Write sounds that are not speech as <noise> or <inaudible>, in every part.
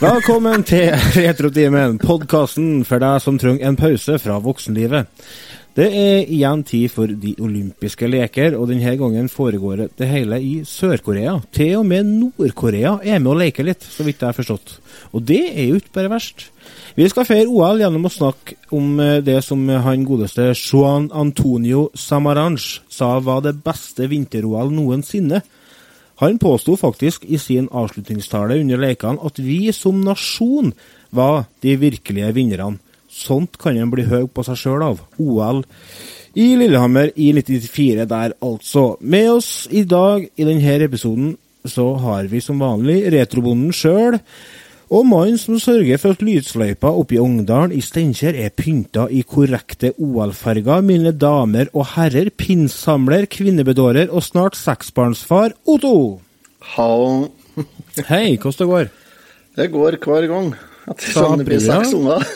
Velkommen til Retrotimen, podkasten for deg som trenger en pause fra voksenlivet. Det er igjen tid for de olympiske leker, og denne gangen foregår det hele i Sør-Korea. Til og med Nord-Korea er med å leke litt, så vidt jeg har forstått. Og det er jo ikke bare verst. Vi skal feire OL gjennom å snakke om eh, det som han godeste Juan Antonio Samaranch sa var det beste vinter-OL noensinne. Han påsto faktisk i sin avslutningstale under lekene at vi som nasjon var de virkelige vinnerne. Sånt kan en bli høy på seg sjøl av. OL i Lillehammer i 1994 der, altså. Med oss i dag i denne episoden så har vi som vanlig retrobonden sjøl. Og mannen som sørger for at lydsløypa oppe i Ungdalen i Steinkjer er pynta i korrekte OL-farger, mine damer og herrer, pinnsamler, kvinnebedårer og snart seksbarnsfar Otto. Hallo. Hei, hvordan det går? Det går hver gang. At det blir seks unger.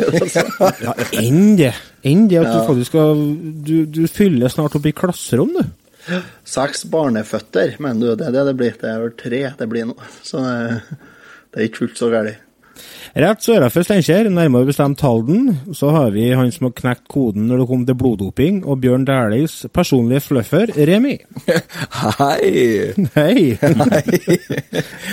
<laughs> ja, enn det. Enn det at du faktisk skal du, du fyller snart opp i klasserom, du. Seks barneføtter, mener du. Det er det det blir. Det er vel tre det blir nå. Så det, det er ikke fullt så galt. Rett sørafor Steinkjer, nærmere bestemt Halden, så har vi han som har knekt koden når det kom til bloddoping, og Bjørn Dæhlies personlige fluffer, Remi. <laughs> Hei! Hei! Hei.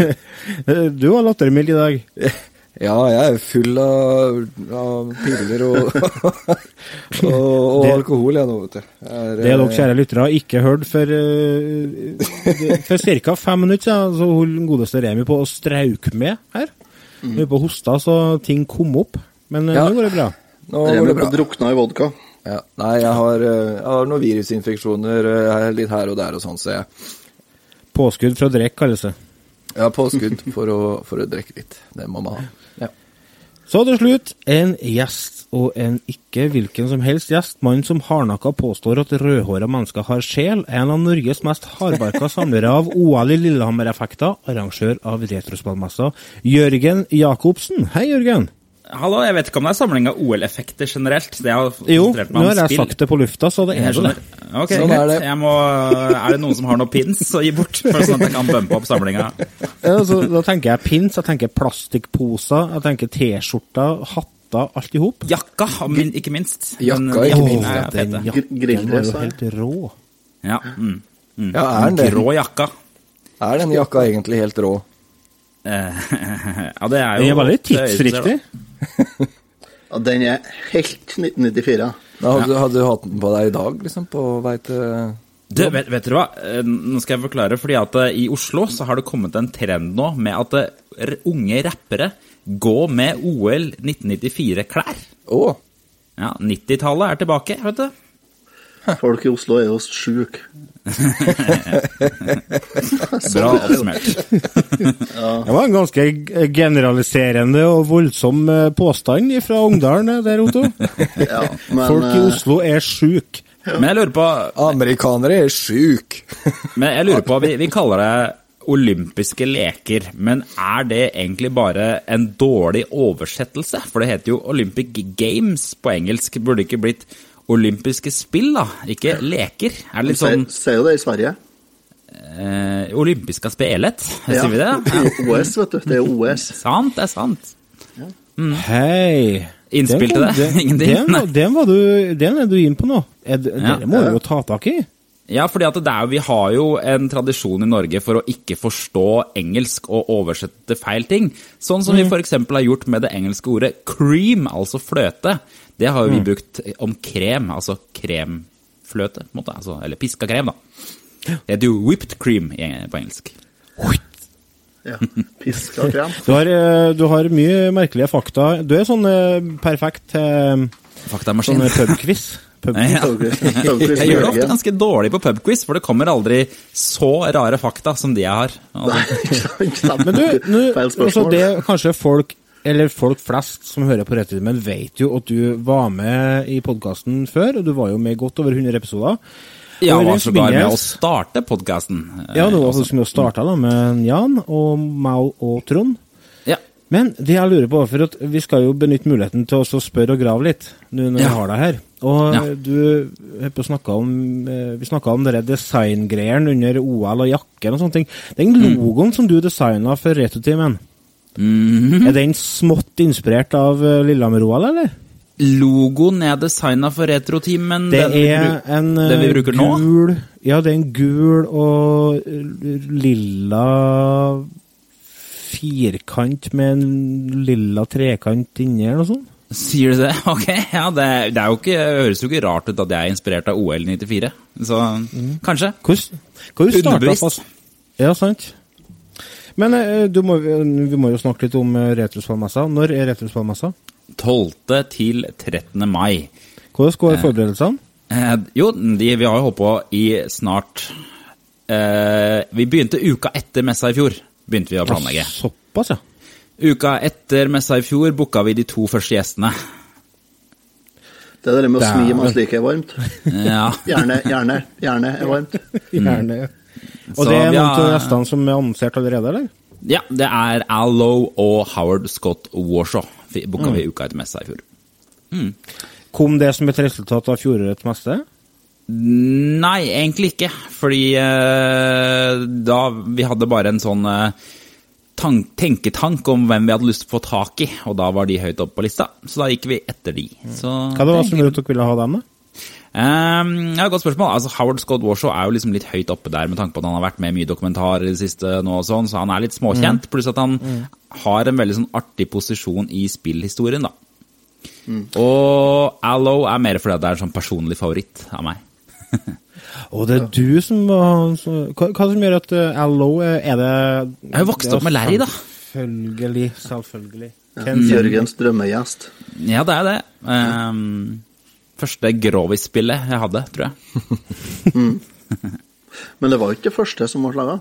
<laughs> du var lattermild i dag. <laughs> Ja, jeg er full av, av piller og, <laughs> og, og Det- alkohol, jeg nå, vet du. Er, Det dere kjære lyttere ikke hørt for uh, <laughs> For ca. fem minutter siden så holdt den godeste Remi på å strauke med her. Mm. holdt på å hoste så ting kom opp. Men eh, Ja. nå går det bra. Nå Remi går det bra. drukna i vodka. Ja. Nei, jeg har, eh, jeg har noen virusinfeksjoner eh, litt her og der og sånn, så jeg Påskudd fra drikke, kalles det. Ja, påskudd for å, for å drikke litt. Det må man ha. Ja. Så til slutt, en gjest, og en ikke hvilken som helst gjest. Mannen som hardnakka påstår at rødhåra mennesker har sjel. En av Norges mest hardbarka samlere av OL i Lillehammer-effekter. Arrangør av retrospillmessa. Jørgen Jacobsen. Hei, Jørgen. Hallo, jeg vet ikke om det er samling av OL-effekter generelt. Det har Jo, nå har jeg sagt det på lufta, så det er er det. Ok, Sånn er det. Jeg må, er det noen som har noen pins å gi bort, for sånn at jeg kan bumpe opp samlinga? Ja, så, da tenker jeg pins, jeg tenker plastikkposer, jeg tenker T-skjorter, hatter, alt i hop. Jakka, min, ikke minst. Jakka, Men ikke minst, er Åh, den jakken var jo helt rå. Ja, mm, mm. Ja, er den det? Grå jakka. Er den jakka egentlig helt rå? Eh, <laughs> ja, det er jo Den er veldig tidsriktig. <laughs> Ja, den er helt 1994. Da hadde, hadde du hatt den på deg i dag, liksom, på vei til Du, vet, vet du hva? Eh, Nå skal jeg forklare, fordi at eh, i Oslo så har det kommet en trend nå med at eh, unge rappere går med OL 1994-klær. Å! Ja, 90-tallet er tilbake, vet du. Folk i Oslo er jo sjuke. <laughs> Bra oppsummert. <laughs> Det var en ganske generaliserende og voldsom eh, påstand fra Ungdalen eh, der, Otto. <laughs> Ja, men Folk i eh, Oslo er sjuke. Men jeg lurer på, Amerikanere er sjuk! men jeg lurer på vi, vi kaller det olympiske leker, men er det egentlig bare en dårlig oversettelse? For det heter jo Olympic Games på engelsk. Burde det ikke blitt olympiske spill, da? Ikke leker? Er det litt sånn Ser jo det i Sverige. eh, olympiska spelet? Sier vi det? Det OS, vet du. Det er OS. <laughs> Sant, det er sant. Hei. Innspill til Den- det? <laughs> Ingenting? Den, den, var du, den er du inn på nå. Er det- Ja. Dere må du jo ta tak i. Ja, fordi at det er, vi har jo en tradisjon i Norge for å ikke forstå engelsk og oversette feil ting. Sånn som vi f.eks. har gjort med det engelske ordet cream, altså fløte. Det har jo vi brukt om krem, altså kremfløte, på en måte. Altså, eller piska krem, da. Det heter jo whipped cream på engelsk. Ja. Piska krem. <laughs> Du har, eh, du har mye merkelige fakta. Du er sånn eh, perfekt eh, Faktamaskin. sånn pubquiz. Pub <laughs> Ja. Pubquiz Jeg gjør det ofte ganske dårlig på pubquiz, for det kommer aldri så rare fakta som de jeg har. Altså, Ikke sant? Men du, <laughs> nå, Feil altså det kanskje folk, eller folk flest som hører på Rettetimen, vet jo at du var med i podkasten før, og du var jo med i godt over 100 episoder. ja, Og var den sågar med å starte podkasten. Ja, det var faktisk med å starte med Jan og meg og Trond. Ja. Men det jeg lurer på, for vi skal jo benytte muligheten til å spørre og grave litt, nå når Ja. vi har deg her. Og Ja. du på å snakke om, eh, vi snakka om dere designgreiene under OL og jakken og sånne ting. Den Mm. logoen som du designa for Retrotimen, Er den smått inspirert av eh, Lillehammer-OL, eller? Logoen er designa for retroteamen. Det den vi er en det vi eh, bruker nå? gul Ja, det er en gul og eh, lilla firkant med en lilla trekant inni, eller noe sånt. Sier du det? <laughs> Ok, ja, det, det jo ikke, høres jo ikke rart ut at jeg er inspirert av OL 94. Så kanskje. Hvordan hvor starta Underbevisst. Ja, sant. Men eh, du må, vi må jo snakke litt om Retrospallmessa. Når er Retrospallmessa? 12. til 13. mai. Hvordan går forberedelsene? Eh, jo, de, vi har jo holdt på i snart eh, Vi begynte uka etter messa i fjor. Begynte vi å planlegge. Såpass, ja. Uka etter messa i fjor booka vi de to første gjestene. Det er det med å smi mens like er varmt. Ja, Gjerne, gjerne, gjerne er varmt. <laughs> Gjerne. Og Så det er noen av har- gjestene som er annonsert allerede, eller? ja det er Al Lowe og Howard Scott Warshaw. Booka vi uka etter messa i fjor. Kom det som et resultat av fjorårets messe? Nei, egentlig ikke. Fordi eh, da Vi hadde bare en sånn eh, tank, tenketank om hvem vi hadde lyst til å få tak i, og da var de høyt oppe på lista. Så da gikk vi etter de. Så, Hva det var som gjorde at dere ville ha dem, da? Ehm, ja, Godt spørsmål. Altså, Howard Scott Warshaw er jo liksom litt høyt oppe der med tanke på at han har vært med i mye dokumentarer i det siste, nå og sånn, så han er litt småkjent. Pluss at han har en veldig sånn artig posisjon i spillhistorien, da. Og Allo er mer fordi det er en sånn personlig favoritt av meg. <laughs> Og det er du som var Hva, hva som gjør at Allo er er det Jeg har jo vokst opp med Larry, da. Selvfølgelig. Selvfølgelig. Ja, Jørgens drømmegjest. Ja, det er det. Ehm, første Grovis-spillet jeg hadde, tror jeg. Men det var ikke det første som ble laga.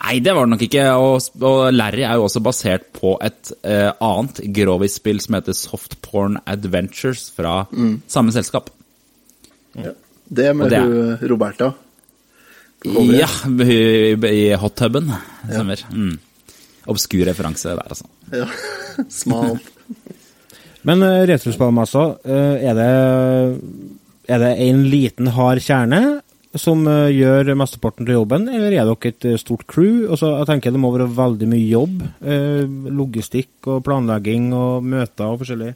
Nei, det var det nok ikke. Og, og Larry er jo også basert på et eh, annet Grovis-spill som heter Softporn Adventures fra samme selskap. Det med det er- hun Roberta. Ja, i, i hot tuben. Stemmer. Mm. Obskur referanse der, altså. Ja. <laughs> Smalt. Men uh, retrospillmessa, eh, er det Er det en liten, hard kjerne som eh, gjør mesteparten til jobben, eller er dere et eh, stort crew? Altså, jeg tenker Det må være veldig mye jobb. eh, logistikk og planlegging og møter og forskjellig.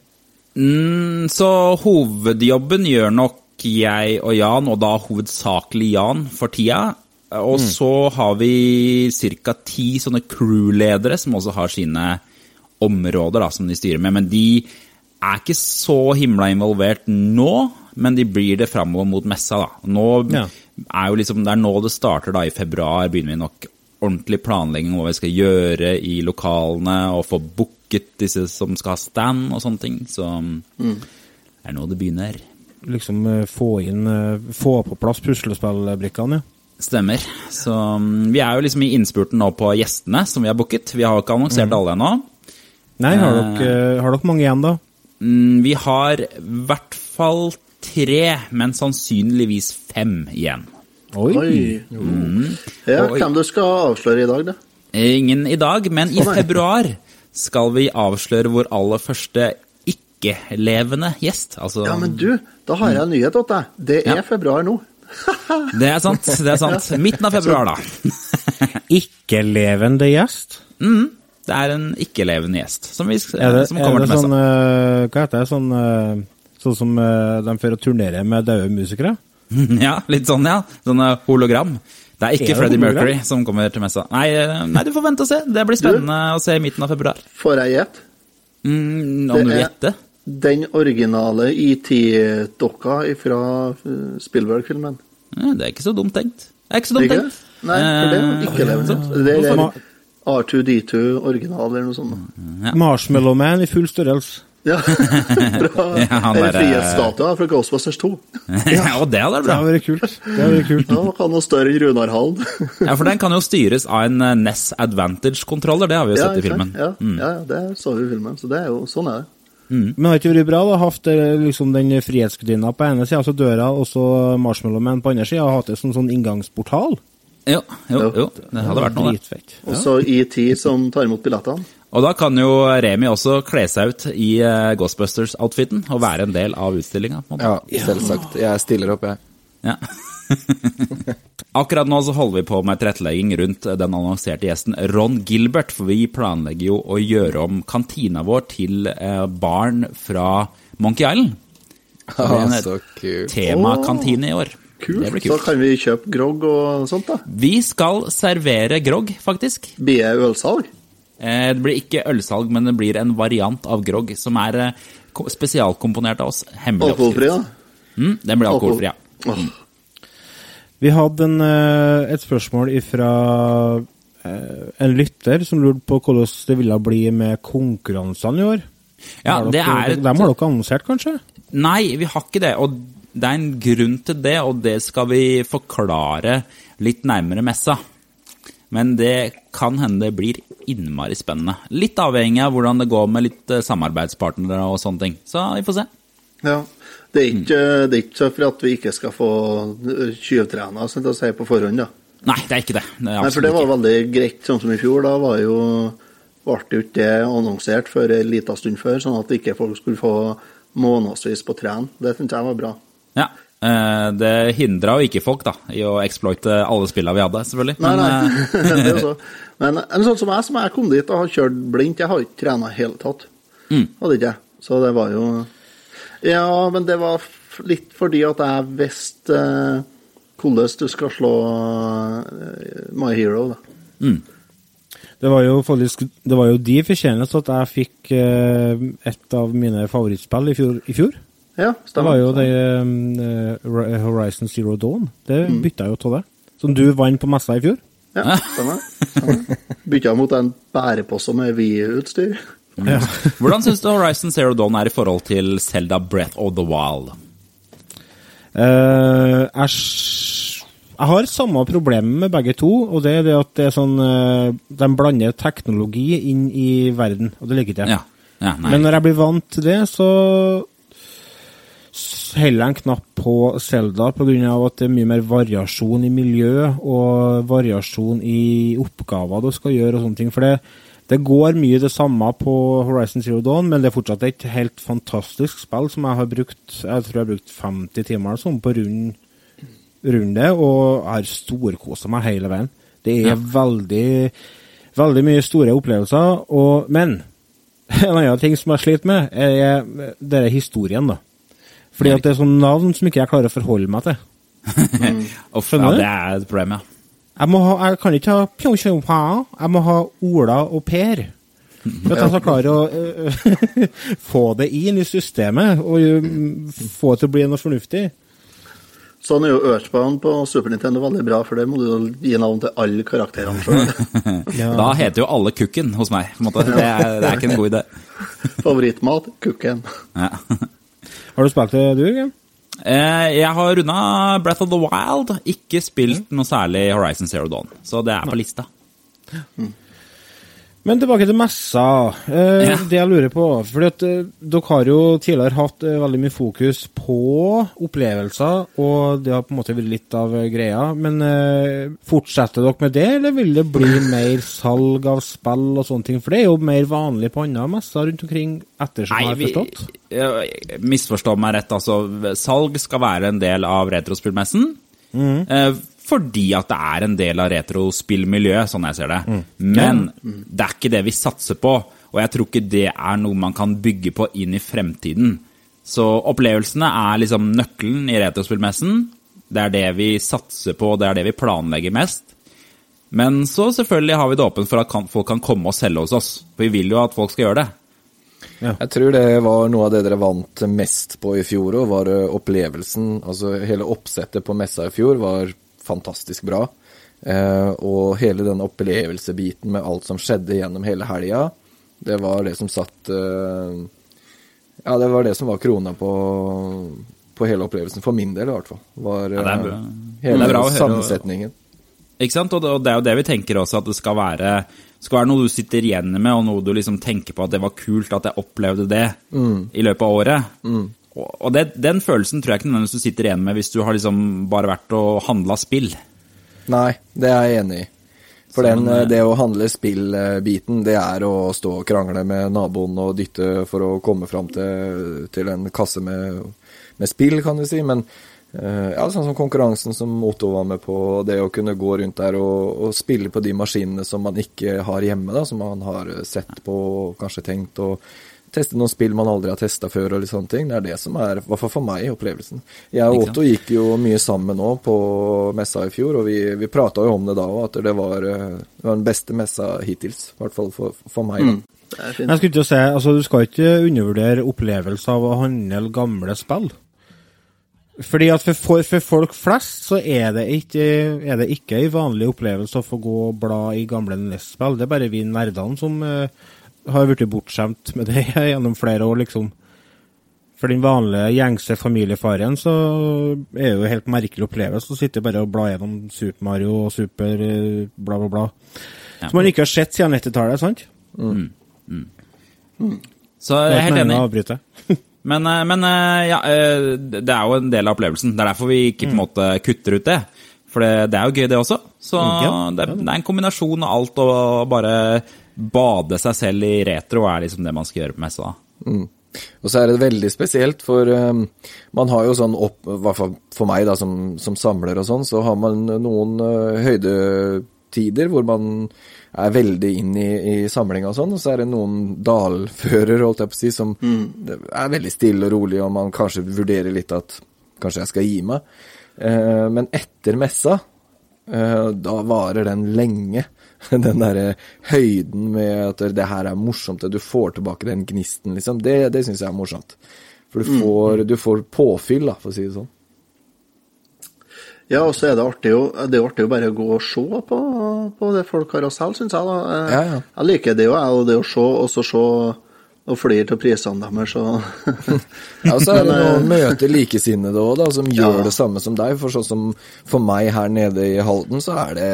Mm, så hovedjobben gjør nok jeg og Jan, og da hovedsakelig Jan for tida. Og så har vi ca. ti sånne crewledere som også har sine områder da, som de styrer med. Men de er ikke så himla involvert nå, men de blir det framover mot messa. da. Nå Ja. er jo liksom, Det er nå det starter, da. I februar begynner vi nok ordentlig planlegging om hva vi skal gjøre i lokalene, og få booket disse som skal ha stand og sånne ting. Så det er nå det begynner. Liksom eh, få inn eh, Få på plass puslespillbrikkene, ja. Stemmer. Så mm, vi er jo liksom i innspurten nå på gjestene som vi har booket. Vi har ikke annonsert alle ennå. Nei, har Eh. dere, har dere mange igjen, da? Mm, Vi har i hvert fall tre, men sannsynligvis fem igjen. Oi! Oi. Ja, Oi. hvem du skal avsløre i dag, da? Ingen i dag, men i februar skal vi avsløre vår aller første ikke-levende gjest. Altså, Ja, men du, da har jeg en nyhet til deg. Det er Ja. februar nå. <laughs> det er sant. det er sant. Midten av februar, da. <laughs> Ikke-levende gjest? Mm, det er en ikke-levende gjest som, vi, Er det, som er kommer det til messa. sånn eh, Hva heter det? Sånn, eh, sånn som eh, de fører og turnerer med døde musikere? <laughs> Ja, litt sånn, ja. Sånn hologram. Det er ikke Er det Freddie hologram? Mercury som kommer til messa. Nei, nei, du får vente og se. Det blir spennende å se i midten av februar. Får jeg gjette? Mm, om Det du vil er- gjette? Den originale ET-dokka fra Spielberg-filmen. Ja, det er ikke så dumt tenkt. Det er ikke så dumt Ikke tenkt. Nei, for det er ikke levende. Det er R2D2 original eller noe sånt. Ja. Marshmallow Man i full størrelse. <laughs> Ja, fra <laughs> Ja, han eller der, frihetsstatuen fra Ghostbusters 2. <laughs> Ja, og det hadde vært Det hadde vært kult. Det hadde vært kult. Ja, kan noe større enn Runar Hallen. Ja, for den kan jo styres av en eh, NES Advantage-kontroller, det har vi jo Ja, sett i filmen. Ja, mm. ja, det så vi i filmen. Så det er jo, sånn er det. Men har ikke vært bra å ha eh, liksom den frihetsgudinna på ene sida, altså døra, og så Marshmallow Man på andre sida, og hatt det som sånn inngangsportal? Jo, jo, jo, det hadde vært noe, det. Dritfett. Og så ET som tar imot billettene. Og da kan jo Remi også kle seg ut i eh, Ghostbusters-outfiten og være en del av utstillinga. Ja, selvsagt. Jeg stiller opp, jeg. Ja. <laughs> Akkurat nå så holder vi på med tilrettelegging rundt den annonserte gjesten Ron Gilbert, for vi planlegger jo å gjøre om kantina vår til eh, barn fra Monkey Island. Det Ah, er en så kult. temakantine i år. Kult. kult. Så kan vi kjøpe grogg og sånt, da. Vi skal servere grogg, faktisk. Blir det ølsalg? Eh, Det blir ikke ølsalg, men det blir en variant av grogg som er eh, spesialkomponert av oss. Hemmelig Alkoholfri, da? Mm, den blir alkoholfri, ja. Vi hadde en, eh, et spørsmål fra en lytter som lurte på hvordan det ville bli med konkurransene i år. Ja, det er Dem har dere annonsert, kanskje? Nei, vi har ikke det. Og det er en grunn til det, og det skal vi forklare litt nærmere messa. Men det kan hende det blir innmari spennende. Litt avhengig av hvordan det går med litt eh, samarbeidspartnere og sånne ting. Så vi får se. Ja. Det er ikke, det er ikke så for at vi ikke skal få tjuvtrena sånn å si, på forhånd, da. Nei, det er ikke det. det er Nei, for det var veldig greit, sånn som i fjor. Da var jo ble jo ikke det annonsert før en liten stund før, sånn at ikke folk skulle få månedsvis på tren. Det syns jeg var bra. Ja, eh, det hindra jo ikke folk da, i å exploite alle spillene vi hadde, selvfølgelig. Nei, Men, nei. <laughs> eh, det er så. Men en sånn som jeg, som jeg kom dit og har kjørt blindt, jeg har ikke trena i hele tatt. Mm. Hadde ikke jeg. Så det var jo Ja, men det var litt fordi at jeg visste eh, hvordan du skal slå eh, My Hero, da. mm. Det var jo faktisk Det var jo de fortjeneste at jeg fikk eh, et av mine favorittspill i fjor. I fjor. Ja, Det var jo det eh, Horizon Zero Dawn. Det Mm. bytta jeg jo av det. Som du vant på messa i fjor. Ja, stemmer. <laughs> stemmer. Bytta mot en bærepose med VU-utstyr. Ja. <laughs> Hvordan syns du Horizon Zero Dawn er i forhold til Zelda Breath of the Wild? Uh, jeg, jeg har samme problem med begge to, og det er det at det er sånn uh, De blander teknologi inn i verden, og det liker ikke jeg. Ja. ja. Men når jeg blir vant til det, så heller en knapp på Selda pga. at det er mye mer variasjon i miljø og variasjon i oppgaver du skal gjøre og sånne ting. For det, det går mye det samme på Horizon Zero Dawn, men det er fortsatt et helt fantastisk spill som jeg har brukt Jeg tror jeg har brukt 50 timer sånn på rund, runde og har storkosa meg hele veien. Det er Ja. veldig veldig mye store opplevelser, og, men <laughs> en annen ting som jeg sliter med, er, er historien, da. Fordi at det er sånne navn som ikke jeg klarer å forholde meg til. <laughs> Uff, Skjønner ja, det er et problem, ja. Jeg, må ha, jeg kan ikke ha Pjong Tjong Pa, jeg må ha Ola og Per. For at jeg skal klare å uh, <laughs> få det inn i systemet, og øh, få det til å bli noe fornuftig. Sånn er jo Earthbound på Super Nintendo veldig bra, for det må du gi navn til alle karakterene sjøl. <laughs> Ja. Da heter jo alle Kukken hos meg. på en måte. Det er, det er ikke en god idé. Favorittmat kukken. Ja. Har du spilt det, du, Jørgen? Eh, Jeg har runda Breath of the Wild, ikke spilt noe særlig Horizon Zero Dawn. Så det er på lista. Men tilbake til messa. Eh, Ja. Det jeg lurer på fordi at eh, Dere har jo tidligere hatt eh, veldig mye fokus på opplevelser, og det har på en måte vært litt av eh, greia. Men eh, fortsetter dere med det, eller vil det bli <laughs> mer salg av spill og sånne ting? For det er jo mer vanlig på andre messer rundt omkring, ettersom jeg har forstått. eh, misforstå meg rett, altså. Salg skal være en del av retrospillmessen. Eh, fordi at det er en del av retrospillmiljøet, sånn jeg ser det. Men det er ikke det vi satser på, og jeg tror ikke det er noe man kan bygge på inn i fremtiden. Så opplevelsene er liksom nøkkelen i retrospillmessen. Det er det vi satser på, det er det vi planlegger mest. Men så selvfølgelig har vi det åpent for at folk kan komme og selge hos oss. For vi vil jo at folk skal gjøre det. Jeg tror det var noe av det dere vant mest på i fjor òg, var eh, opplevelsen. Altså hele oppsettet på messa i fjor var fantastisk bra. Eh, og hele den opplevelsebiten med alt som skjedde gjennom hele helga, det var det som satt eh, Ja, det var det som var krona på, på hele opplevelsen, for min del i hvert fall. Var Ja, eh, bra. hele Det bra sammensetningen. Ikke sant? Og det, er jo det vi tenker også, at det skal være, skal være noe du sitter igjen med, og noe du liksom tenker på at det var kult at jeg opplevde det i løpet av året. Og, og det, den følelsen tror jeg ikke nødvendigvis du sitter igjen med hvis du har liksom bare vært og handla spill. Nei, det er jeg enig i. For den, eh, det å handle spill-biten, det er å stå og krangle med naboen og dytte for å komme fram til, til en kasse med, med spill, kan du si. Men Eh, ja, sånn som konkurransen som Otto var med på, det å kunne gå rundt der og, og spille på de maskinene som man ikke har hjemme, da, som man har sett på og kanskje tenkt, og teste noen spill man aldri har testa før, og litt sånne ting. Det er det som er, i hvert fall for meg, opplevelsen. Jeg og Otto gikk jo mye sammen nå på messa i fjor, og vi, vi prata jo om det da òg, at det var, eh, det var den beste messa hittils, I hvert fall for, for meg. er. Jeg skulle til å si, altså Du skal ikke undervurdere opplevelsen av å handle gamle spill. Fordi at for, for, for folk flest så er det ikke er det ikke en vanlig opplevelse å få gå og bla i gamle NES-spill. Det er bare vi nerdene som eh, har blitt bortskjemt med det <laughs> gjennom flere år, liksom. For den vanlige, gjengse familiefaren så er det jo helt merkelig opplevelse å sitte bare og bla gjennom Super Mario og Super eh, bla, bla, bla. Ja. Som man ikke har sett siden 90-tallet, sant? Så jeg er helt enig. avbryte. <laughs> Men, eh, men eh, ja, eh, det er jo en del av opplevelsen. Det er derfor vi ikke på en måte kutter ut det. For det, det er jo gøy, det også. Så Ja, det, det er en kombinasjon av alt, og bare bade seg selv i retro er liksom det man skal gjøre på messa. Mm. Og så er det veldig spesielt, for um, man har jo sånn opp, i hvert fall for meg da, som, som samler og sånn, så har man noen uh, høydetider hvor man er veldig inn i, i samlinga og sånn, og så er det noen dalfører, holdt jeg på å si, som er veldig stille og rolig, og man kanskje vurderer litt at kanskje jeg skal gi meg. Uh, men etter messa, uh, da varer den lenge. <laughs> Den derre høyden med at det her er morsomt, og du får tilbake den gnisten, liksom. Det, det syns jeg er morsomt. For du får, du får påfyll, da, for å si det sånn. Ja, og så er det artig jo, det er jo bare å gå og se på, på det folk har å selge, syns jeg. da. Jeg, Ja, ja. jeg liker det jo, jeg, det å se, og så se og flire til prisene deres, og <laughs> Ja, og så er det <laughs> noen møter å eh, møte likesinnede òg, da, som gjør Ja. det samme som deg. For sånn som for meg her nede i Halden, så er det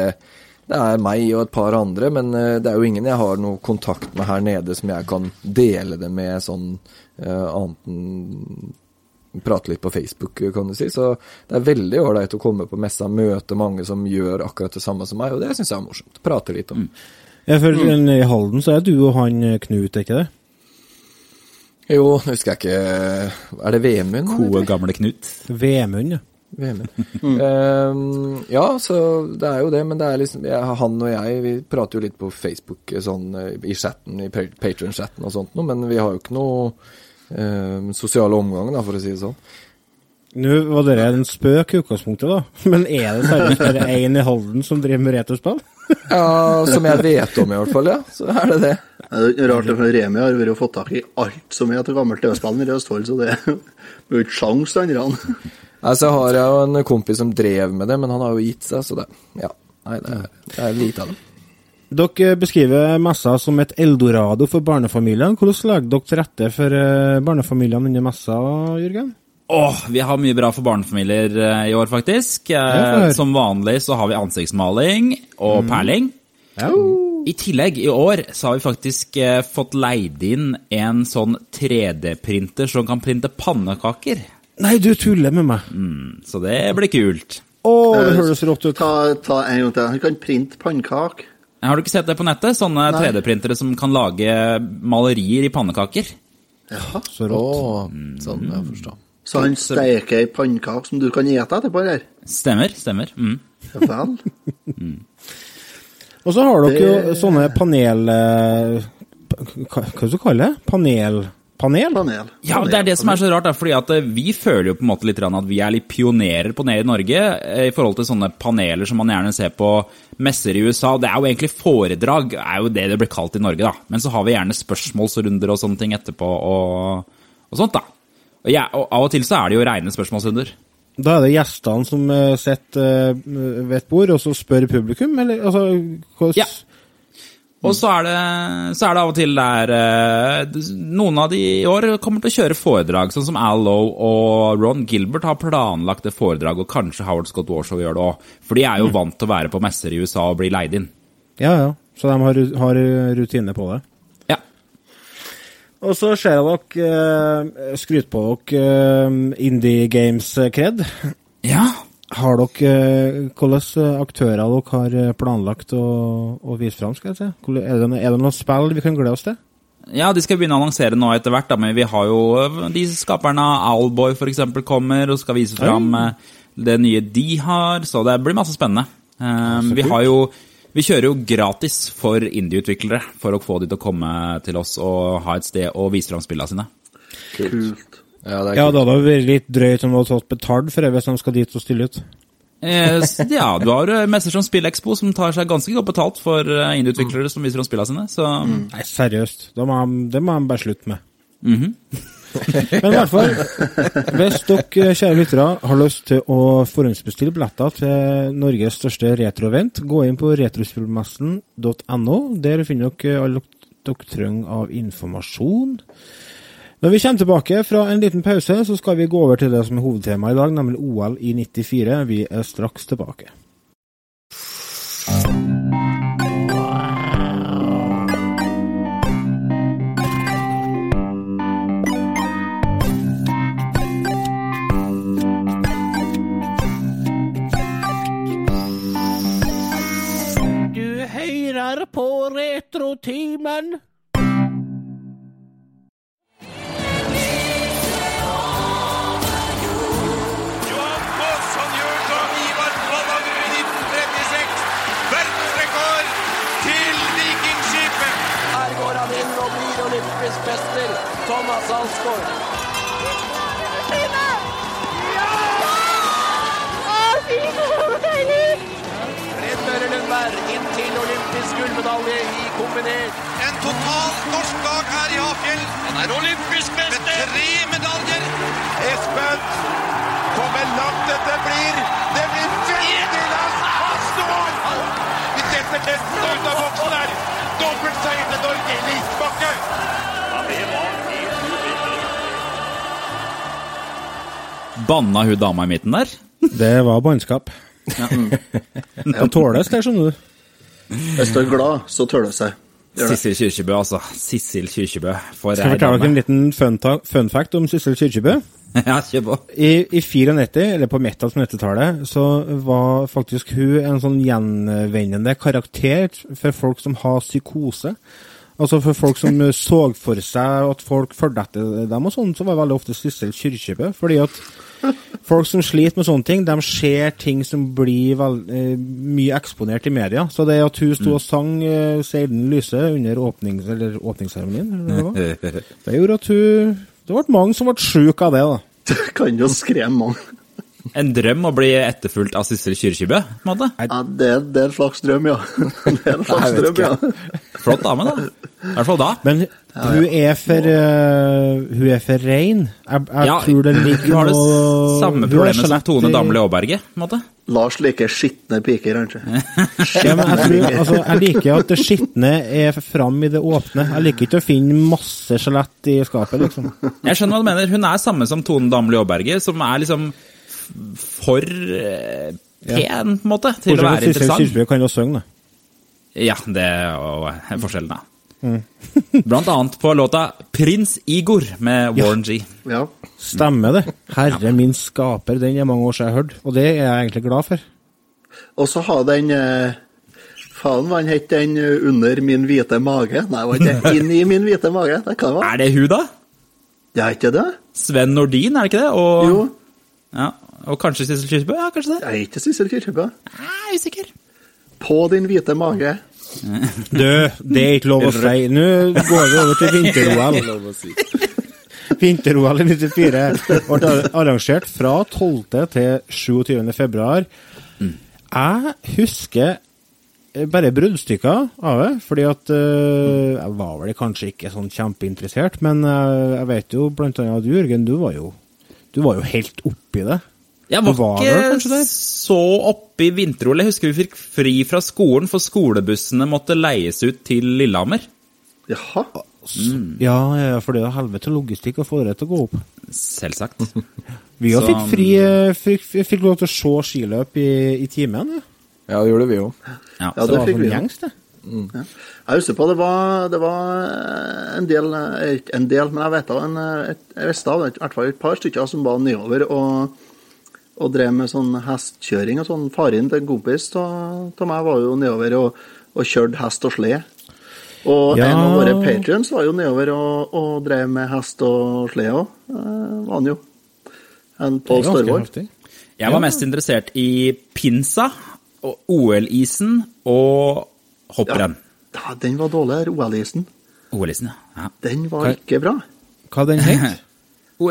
det er meg og et par andre, men eh, det er jo ingen jeg har noe kontakt med her nede som jeg kan dele det med sånn uh, annet enn prate litt på Facebook, kan du si. Så det er veldig ålreit å komme på messa, møte mange som gjør akkurat det samme som meg, og det syns jeg er morsomt. Prate litt om. Mm. Jeg føler mm. I Halden så er du og han eh, Knut, er ikke det? Jo, husker jeg ikke Er det Vemund? Gode, gamle Knut. Vemund, ja. VM-en. Ehm, ja, så det er jo det, men det er liksom jeg, Han og jeg vi prater jo litt på Facebook sånn eh, i chatten, i Pa- Patreon-chatten og sånt noe, men vi har jo ikke noe um, sosiale omgang, da, for å si det sånn. Nå var det en spøk i utgangspunktet, da. <laughs> Men er det seriøst bare én i Halden som driver med returspill? Ja, som jeg vet om i hvert fall, ja. Så er det det. Det er rart, for Remi har vært fått tak i alt som er til gammelt TV-spill i Østfold, så det er jo ikke sjans til andre. Altså har jeg jo en kompis som drev med det, men han har jo gitt seg, så det Ja. Nei, det er, det er lite av det. Dere beskriver messa som et eldorado for barnefamiliene. Hvordan legger dere til rette for eh, barnefamiliene under messa, Jørgen? Åh, vi har mye bra for barnefamilier eh, i år, faktisk. Eh, som vanlig så har vi ansiktsmaling og perling. I tillegg, i år, så har vi faktisk fått leid inn en sånn 3D-printer som kan printe pannekaker. Nei, du tuller med meg. Så det blir kult. Å, det høres rått ut. Ta, ta en gang til. Han kan printe pannekaker. Har du ikke sett det på nettet? Sånne 3D-printere som kan lage malerier i pannekaker. Så rått. rått. sånn, jeg forstår. Så han steker ei pannekake som du kan ete etterpå, eller? Stemmer, stemmer. Mm. Ja vel. <laughs> Og så har dere jo sånne panel... eh, Hva hva skal du kalle det? Panel... Panel? Panel. Ja, det er det som er så rart, fordi at eh, vi føler jo på en måte litt grann at vi er litt pionerer på det i Norge eh, i forhold til sånne paneler som man gjerne ser på messer i USA. Det er jo egentlig foredrag, er jo det det blir kalt i Norge, da. Men så har vi gjerne spørsmålsrunder og sånne ting etterpå og, og sånt, da. Og, ja, og av og til så er det jo reine spørsmålsrunder. Da er det gjestene som eh, sitter ved et bord, og så spør publikum, eller altså hvordan Ja. Og så er, det, så er det av og til der eh, Noen av de i år kommer til å kjøre foredrag, sånn som Al Lowe og Ron Gilbert har planlagt et foredrag, og kanskje Howard Scott Warshaw gjør det òg. For de er jo vant til å være på messer i USA og bli leid inn. Ja, ja. Så de har, har rutine på det. Ja. Og så ser jeg dere uh, skryte på dere eh, Indie Games-kred. ja. Har dere eh, Hvilke aktører dere har eh, planlagt å, å vise fram? skal jeg si? Er det, er det noen spill vi kan glede oss til? Ja, de skal begynne å annonsere nå etter hvert, da, men vi har jo de skaperne av Owlboy eksempel kommer og skal vise fram det nye de har, så det blir masse spennende. Um, vi har jo vi kjører jo gratis for indie-utviklere for å få de til å komme til oss og ha et sted å vise fram spillene sine. Kult. Ja, det er Ja, det hadde vært litt drøyt om du hadde tatt betalt for det hvis de skal dit og stille ut. Eh, ja, du har øh, messer som Spillexpo som tar seg ganske godt betalt for innutviklere indie-utviklere som viser om spillene sine, så Nei, seriøst. Da må de, det må de bare slutte med. mhm. <laughs> Men i hvert fall, hvis dere, kjære lyttere, har lyst til å forhåndsbestille billetter til Norges største retroevent, gå inn på retrospillmessen.no. Der finner dere alt dere trenger av informasjon. Når vi kommer tilbake fra en liten pause, så skal vi gå over til det som er hovedtemaet i dag, nemlig OL i 94. Vi er straks tilbake. Du hører på Retrotimen. Thomas Alsgaard. Fred Møre Lundberg inn til olympisk gullmedalje i kombinert. En total norsk dag her i Hafjell. Han er olympisk mester. Med tre medaljer. Espen kommer langt dette blir. Det blir veldig langt. Han står! Vi setter nesten ut av boksen her. Dobbeltseier til Norge Banna hun dama i midten der? Det var bannskap. <laughs> Det tåles, det, skjønner du. Hvis du er glad, så tåler det seg. Sissel Kyrkjebø, altså. Sissel Kyrkjebø. For Skal jeg fortelle dere en liten fun, ta- fun fact om Sissel Kyrkjebø? <laughs> Ja, kjør på. I, I 94, eller på midten av 90-tallet, så var faktisk hun en sånn gjenvendende karakter for folk som har psykose. Altså for folk som så for seg at folk fulgte etter dem og sånn, så var det veldig ofte Sissel Kyrkjebø. Fordi at folk som sliter med sånne ting, de ser ting som blir eh, mye eksponert i media. Så det at hun sto og sang uh, 'Seilden lyse' under åpnings, eller åpningsseremonien, det <laughs> det gjorde at hun Det ble mange som ble sjuke av det, da. Det kan jo skremme mange. En drøm å bli etterfulgt av Sissel Kyrkjebø. Ja, det, det er en slags drøm, ja. <laughs> Det er en slags drøm, ja. Flott dame, da. I hvert fall da. Men hun er for uh, Hun er for rein. Jeg, jeg Ja, tror det ligger Hun har det samme hun problemet som Tone Damli Aaberge, på en måte. Lars liker skitne piker, kanskje. Ja, men jeg, tror, altså, jeg liker at det skitne er fram i det åpne. Jeg liker ikke å finne masse skjelett i skapet, liksom. Jeg skjønner hva du mener. Hun er samme som Tone Damli Aaberge, som er liksom for eh, pen, på en måte, til å være interessant. være syns interessant. Kyrkjebø kan jo synge, da. Ja, det er forskjellen, da. Mm. Blant annet på låta 'Prins Igor' med Warren G. Ja. Stemmer det. Herre min skaper, den er mange år siden jeg har hørt, og det er jeg egentlig glad for. Og så har den eh, Faen, hva het den eh, 'Under min hvite mage'? Nei, var ikke det 'Inn i min hvite mage'? Det kan være. Er det hun, da? Det er ikke det? Sven Nordin, er det ikke det? Og, Jo. Ja, og kanskje Sissel Kyrkjebø? Ja, kanskje det. Jeg er ikke Sissel Kyrkjebø. Jeg er usikker. På din hvite mage. Du, det er ikke lov å si. Nå går vi over til vinter-OL. Vinter-OL i 94 ble arrangert fra 12. til 27. februar. Jeg husker bare bruddstykker av det, fordi at uh, jeg var vel kanskje ikke sånn kjempeinteressert, men uh, jeg vet jo blant annet at du, Jørgen, du var jo, du var jo helt oppi det. Jeg var, var ikke der? så oppe i vinter-OL. Jeg husker vi fikk fri fra skolen, for skolebussene måtte leies ut til Lillehammer. Jaha. Ja, ja, for det er helvete logistikk å få det til å gå opp. Selvsagt. <laughs> Vi òg fikk fri, eh, fikk, fikk lov til å se skiløp i, i timen. Ja. Ja, det gjorde vi jo. Ja. Ja, det fikk vi. jo. gjengs, det. Ja. Jeg husker på det var, det var en del, eh, ikke en del, men jeg vet av en, eh, et, jeg visste av det, i hvert fall et par stykker som var nedover og, og drev med sånn hestkjøring og sånn. Faren til en kompis av meg var jo nedover og, og kjørte hest og slede. Og Ja. en av våre patrions var jo nedover og, og drev med hest og slede òg, var han jo. En Pål Størvold. Jeg var mest interessert i pinsa, og OL-isen og hopprenn. Ja, den var dårlig, OL-isen. OL-isen, ja. ja. Den var Hva- ikke bra. Hva den het? <laughs>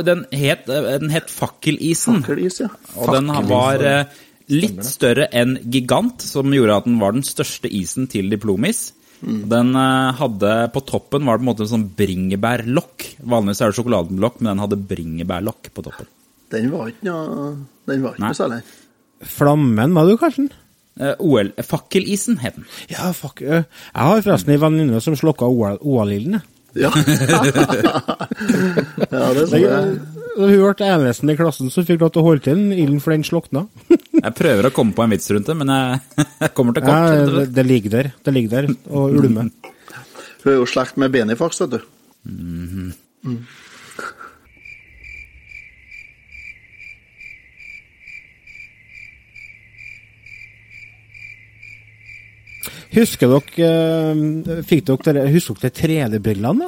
Den het, den het Fakkelisen. Fakkelis, ja. Og den var eh, litt større enn Gigant, som gjorde at den var den største isen til diplomis. Den eh, hadde På toppen var det på en måte en sånn bringebærlokk. Vanligvis er det sjokoladelokk, men den hadde bringebærlokk på toppen. Den var ikke noe, den var ikke Nei. noe særlig. Flammen, var du, Karsten? Eh, OL, Fakkelisen het den. Ja, fuck. Jeg har forresten en venninne som slokka OL-ilden. Ja, <laughs> ja det tror jeg. Da Hun ble eneste i klassen som fikk lov til å holde til den ilden, for den slukna. <laughs> Jeg prøver å komme på en vits rundt det, men jeg, <laughs> jeg kommer til kort. Ja, det, det ligger der. Det ligger der og ulmer. Hun er jo slekt med Benifax, vet du. Husker dere øh, Fikk dere Husker dere 3D-brillene?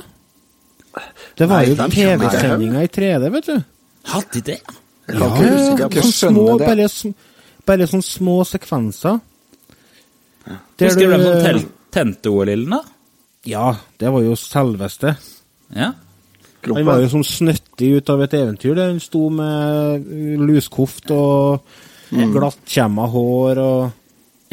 da? Det var Nei, jo. TV-sendinger i 3D, vet du. Hadde de det? Jeg kan ikke huske sånn små, det. bare, bare sånne små sekvenser. Ja. Husker du hvem som tel- tente OL-ilden, da? Ja, det var jo selveste. Ja. Han var jo sånn snøttig ut av et eventyr. Der han sto med uh, luskoft og glattkjemma hår og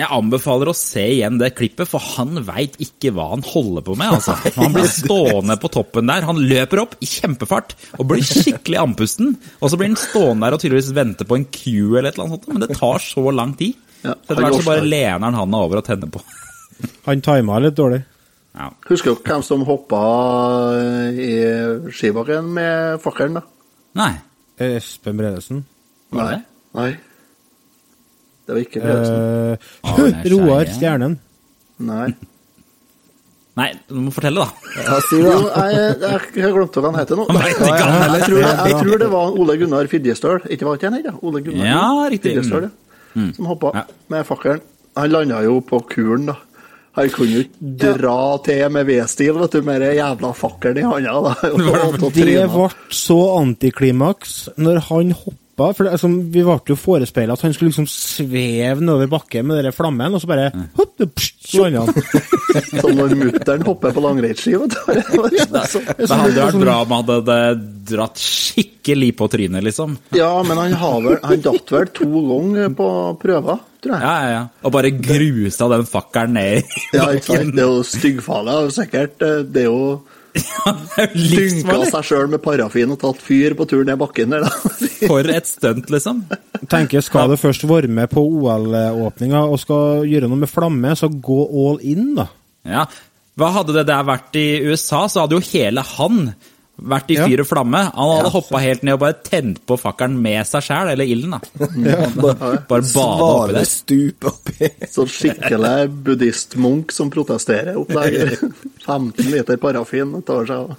Jeg anbefaler å se igjen det klippet, for han veit ikke hva han holder på med. altså. Han blir stående på toppen der. Han løper opp i kjempefart og blir skikkelig andpusten. Og så blir han stående der og tydeligvis vente på en Q eller et eller annet sånt. Men det tar så lang tid. Ja, Så etter hvert så bare lener han handa over og tenner på. Han tima litt dårlig. Ja. Husker dere hvem som hoppa i skibakken med fakkelen, da? Nei. Espen Bredesen. Det? Nei. Det var ikke Brødresen. Eh, Arne <laughs> Roar Stjernen. Nei. Nei, du må fortelle, da. Ja, si det. Jo, jeg, jeg har glemt hva han heter nå. Jeg, tror, jeg tror det var Ole Gunnar Fidjestøl. Ikke var han her. Ole Gunnar Ja, riktig. Fidjestøl, ja. Som hoppa Ja. med fakkelen. Han landa jo på kulen, da. Han kunne jo ikke dra til med V-stil, vet du, med den jævla fakkelen i handa. da. <laughs> Det ble så antiklimaks når han hoppa. For det, altså, vi ble jo forespeila at han skulle liksom sveve nedover bakken med den flammen, og så bare hopp, det, pst, så han. <laughs> Som når mutter'n hopper på langrennsski, vet du. <laughs> Det hadde vært bra om han hadde dratt skikkelig på trynet, liksom. Ja, men han, vel, han datt vel to ganger på prøver. Ja, ja, ja. Og bare grusa den fakkelen ned i Ja, ikke sant? Det er jo styggfarlig, sikkert. eh, Det er jo dynka Livsfarlig. seg sjøl med parafin og tatt fyr på tur ned bakken der, da. <laughs> For et stunt, liksom. tenker skal du først være med på OL-åpninga og skal gjøre noe med flamme, så gå all in, da. Ja. Hva hadde det der vært i USA, så hadde jo hele han vært i fyr og flamme. Han hadde hoppa helt ned og bare tent på fakkelen med seg sjæl, eller ilden, da. <laughs> Bare bada oppi der. stup oppi. Sånn skikkelig buddhistmunk som protesterer opp der. <laughs> 15 liter parafin tar seg av.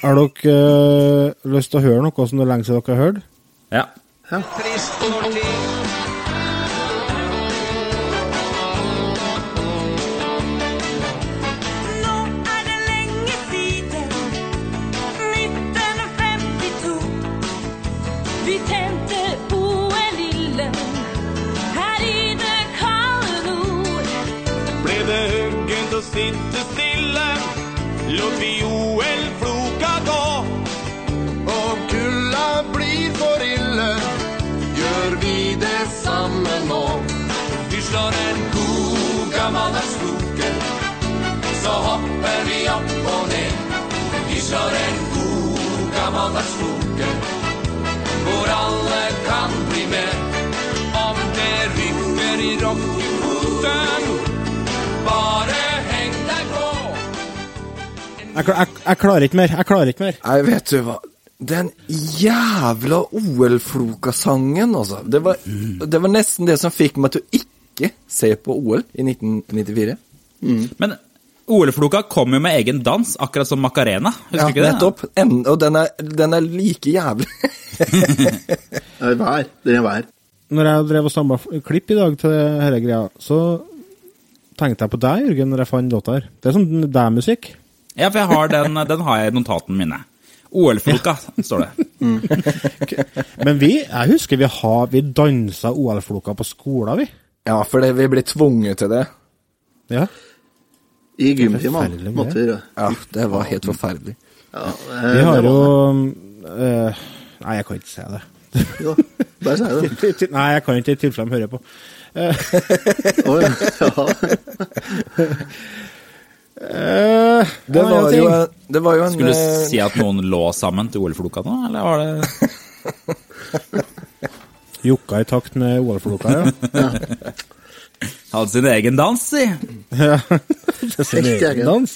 Har dere øh, lyst til å høre noe som det er lenge siden dere har hørt? Ja. Trist Slår en god gammeldags hvor alle kan bli med. Om det rykker i rockefoten, bare heng deg på. Jeg, jeg, jeg klarer ikke mer. Jeg klarer ikke mer. Nei, vet du hva. Den jævla OL-floka-sangen, altså. Det var, det var nesten det som fikk meg til å ikke se på OL i 1994. Men OL-floka kom jo med egen dans, akkurat som Macarena. Husker du ikke det? nettopp. En, og den er, den er like jævlig. <laughs> Det er vær. Det er vær. Når jeg drev og samla klipp i dag til denne greia, så tenkte jeg på deg, Jørgen, når jeg fant låta her. Det er sånn deg-musikk. Ja, for jeg har den, <laughs> den har jeg i notatene mine. OL-floka, står det. <laughs> Men vi, jeg husker vi har Vi dansa OL-floka på skolen, vi. Ja, for det, vi blir tvunget til det. Ja. I gymtimene måtte vi gjøre. Ja, det var helt forferdelig. Ja, eh, Vi har jo eh, Nei, jeg kan ikke si det. Jo, Bare si det. <laughs> Nei, jeg kan ikke i tilfelle de hører på. Å, ja. Eh, <laughs> Det var jo, det var jo en Skulle du eh, si at noen lå sammen til OL-floka nå, eller var det <laughs> Jokka i takt med OL-floka, ja. Hadde sin egen dans, si? <laughs> Det er sin Helt egen dans.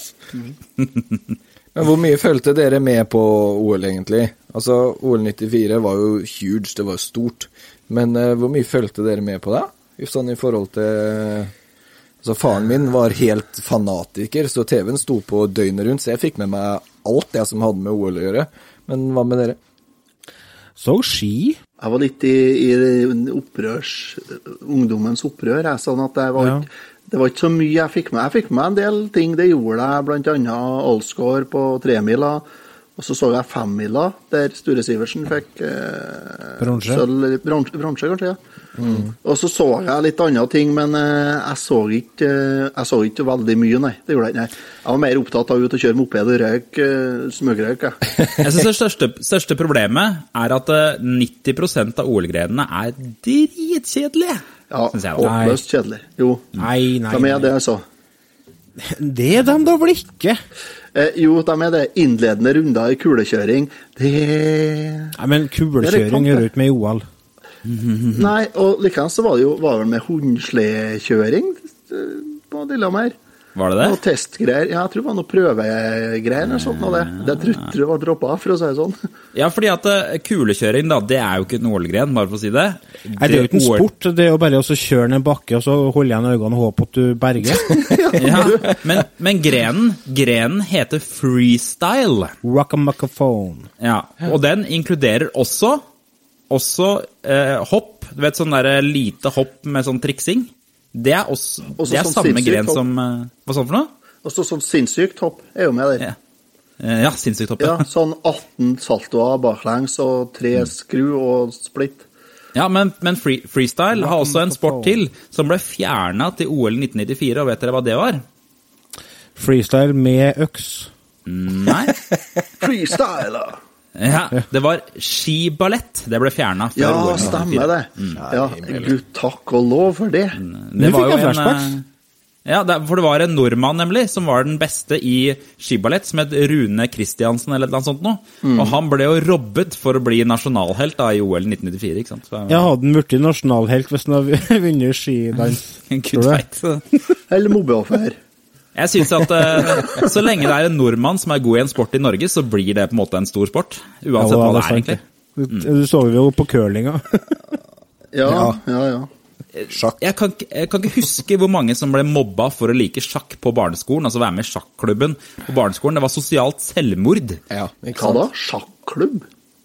<laughs> Men hvor mye fulgte dere med på OL, egentlig? Altså, OL 94 var jo huge, det var jo stort. Men uh, hvor mye fulgte dere med på det? I- Sånn i forhold til Altså, faren min var helt fanatiker, så TV-en sto på døgnet rundt, så jeg fikk med meg alt det som hadde med OL å gjøre. Men hva med dere? Så ski. Jeg var litt i, i opprørs, ungdommens opprør, jeg, sånn at det var, Ja. ikke- det var ikke så mye jeg fikk med. Jeg fikk med en del ting, det gjorde jeg, annet Allscore på tremila, og så så jeg femmila, der Sture Sivertsen fikk eh, bronse, bronse, kanskje, ja. Og så så jeg litt andre ting, men eh, jeg, så ikke, eh, jeg så ikke veldig mye, nei. Det gjorde jeg ikke. nei. Jeg var mer opptatt av ut og kjøre moped og røyke smugrøyk, smøgrøyk, jeg. <laughs> Jeg synes det største, største problemet er at eh, 90 av OL-grenene er dritkjedelige. Ja, håpløst kjedelig. Jo, Nei, nei, de er det, altså. <laughs> Det er de da vel ikke? Eh, jo, de er det. Innledende runder i kulekjøring. Det Nei, men er kulekjøring gjør du ikke med i OL. Nei, og likevel så var det jo var det med hundslekjøring eh, på Lillehammer. Var det Noe det? testgreier. Ja, jeg tror det var noe prøvegreier eller sånt. Noe det. det tror jeg det var droppa, for å si det sånn. <laughs> Ja, fordi at eh, kulekjøring, da, det er jo ikke en OL-gren, bare for å si det. Nei, det er jo ikke en sport. Det er jo bare å kjøre ned en bakke og så holde igjen øynene og håpe at du berger. <laughs> Ja, <laughs> men, men grenen, grenen heter freestyle. Rockamacafone. Ja, og den inkluderer også, også eh, hopp. Du vet sånn der lite hopp med sånn triksing. Det er, også, Også det er sånn samme gren hopp. som eh, Hva sånn for noe? Også sånn sinnssykt hopp er jo med der. Ja, Eh, ja sinnssykt hopp. Ja, Ja. sånn 18 saltoer baklengs og tre skru og splitt. Ja, men, men free, freestyle har også en sport til som ble fjerna til OL 1994, og vet dere hva det var? Freestyle med øks. Nei. <laughs> Freestyler! Ja, det var skiballett. Det ble fjerna Ja, stemmer det. Mm. Ja, Gud takk og lov for det. Det var jo en, eh, Ja, for det var en nordmann nemlig som var den beste i skiballett, som het Rune Kristiansen eller noe sånt noe. Mm. Og han ble jo robbet for å bli nasjonalhelt da i OL 1994, ikke sant? Så, Jeg hadde han blitt nasjonalhelt hvis han hadde <laughs> vunnet skidans. <laughs> Gud vet. Eller mobbeoffer. <laughs> Jeg synes at uh, så lenge det er en nordmann som er god i en sport i Norge, så blir det på en måte en stor sport. Uansett hva det er, egentlig. Du, du så jo på curlinga. <laughs> Ja, ja, ja. Sjakk. Jeg kan, ikke- jeg kan ikke huske hvor mange som ble mobba for å like sjakk på barneskolen. Altså være med i sjakklubben på barneskolen. Det var sosialt selvmord. Ja, men Hva da? Sjakklubb?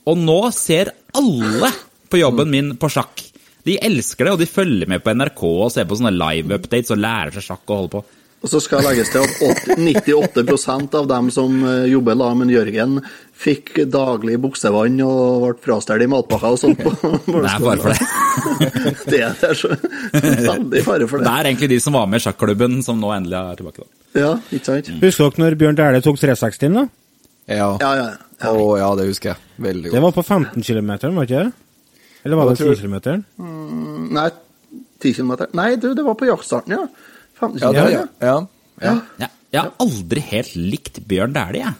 Og nå ser alle på jobben min på sjakk. De elsker det, og de følger med på NRK og ser på sånne live-updates og lærer seg sjakk og holder på. Og så skal legges til at 80, 98 av dem som eh, jobber sammen med Jørgen, fikk daglig buksevann og ble frastjålet i matpakka og sånt. på Det er fare for det. <laughs> Det er så veldig fare for Det det. er egentlig de som var med i sjakklubben, som nå endelig er tilbake. da. Ja, ikke sant? Husker dere når Bjørn Dæhlie tok 360-en? da? Ja. Ja, ja. ja. Å, ja, det husker jeg. Veldig godt. Det var på 15 km, var ikke det? Eller var det tror 10 km? Mm, Nei, 10 km. Nei, du, det var på jaktstarten, ja. 15 Ja, det, ja. ja. ja. Ja, jeg har aldri helt likt Bjørn Dæhlie, jeg.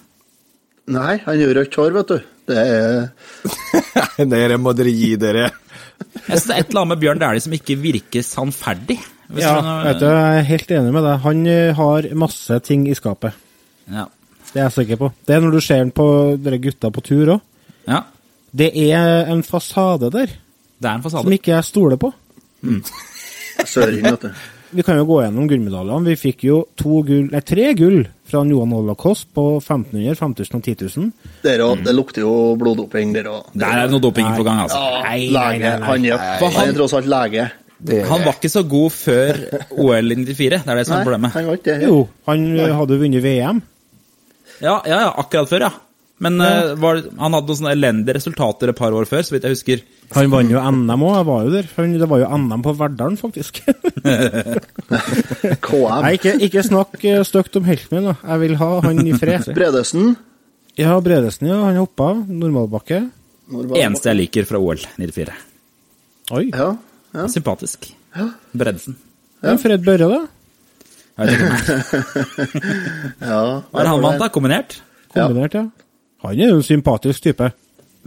Nei, han gjør rødt hår, vet du. Det er <laughs> Dere må dere gi dere. Jeg synes det er et eller annet med Bjørn Dæhlie som ikke virker sannferdig. Hvis Ja, du- vet du, jeg er helt enig med deg. Han eh, har masse ting i skapet. ja. Det er jeg sikker på. Det er når du ser han på dere gutta på tur òg. ja. Det er en fasade der Det er en fasade. som ikke jeg stoler på. søring, vet du. Vi kan jo gå gjennom gullmedaljene. Vi fikk jo to gull, nei, tre gull fra Johan Holocaust på 1500, 5000 og 10 000. Der mm. Det lukter jo bloddoping der òg. Der er det noe doping på gang, altså. Nei, nei, Lege. nei, nei. Han er, han han- er tross alt lege. Det, Han var ikke så god før OL i 94, det er det som er problemet. han var ikke det. Jo, han eh, hadde vunnet VM. Ja, ja, ja, akkurat før, ja. Men eh, var, han hadde noen sånne elendige resultater et par år før, så vidt jeg husker. Han vant jo NM òg, jeg var jo der. Det var jo NM på Verdalen, faktisk. <laughs> KM. Nei, ikke, ikke snakk eh, stygt om helten min, da. Jeg vil ha han i fred. <laughs> Bredesen. Ja, Bredesen, ja. Han hoppa. Normalbakke. Normalbakke. var- Eneste jeg liker fra OL 94. Oi. Ja, ja. Sympatisk. Bredesen. Ja. Fred Børre, da? Jeg vet ikke. <laughs> ja. Hva er det han vant, da? Kombinert? Kombinert, ja. Han er jo en sympatisk type.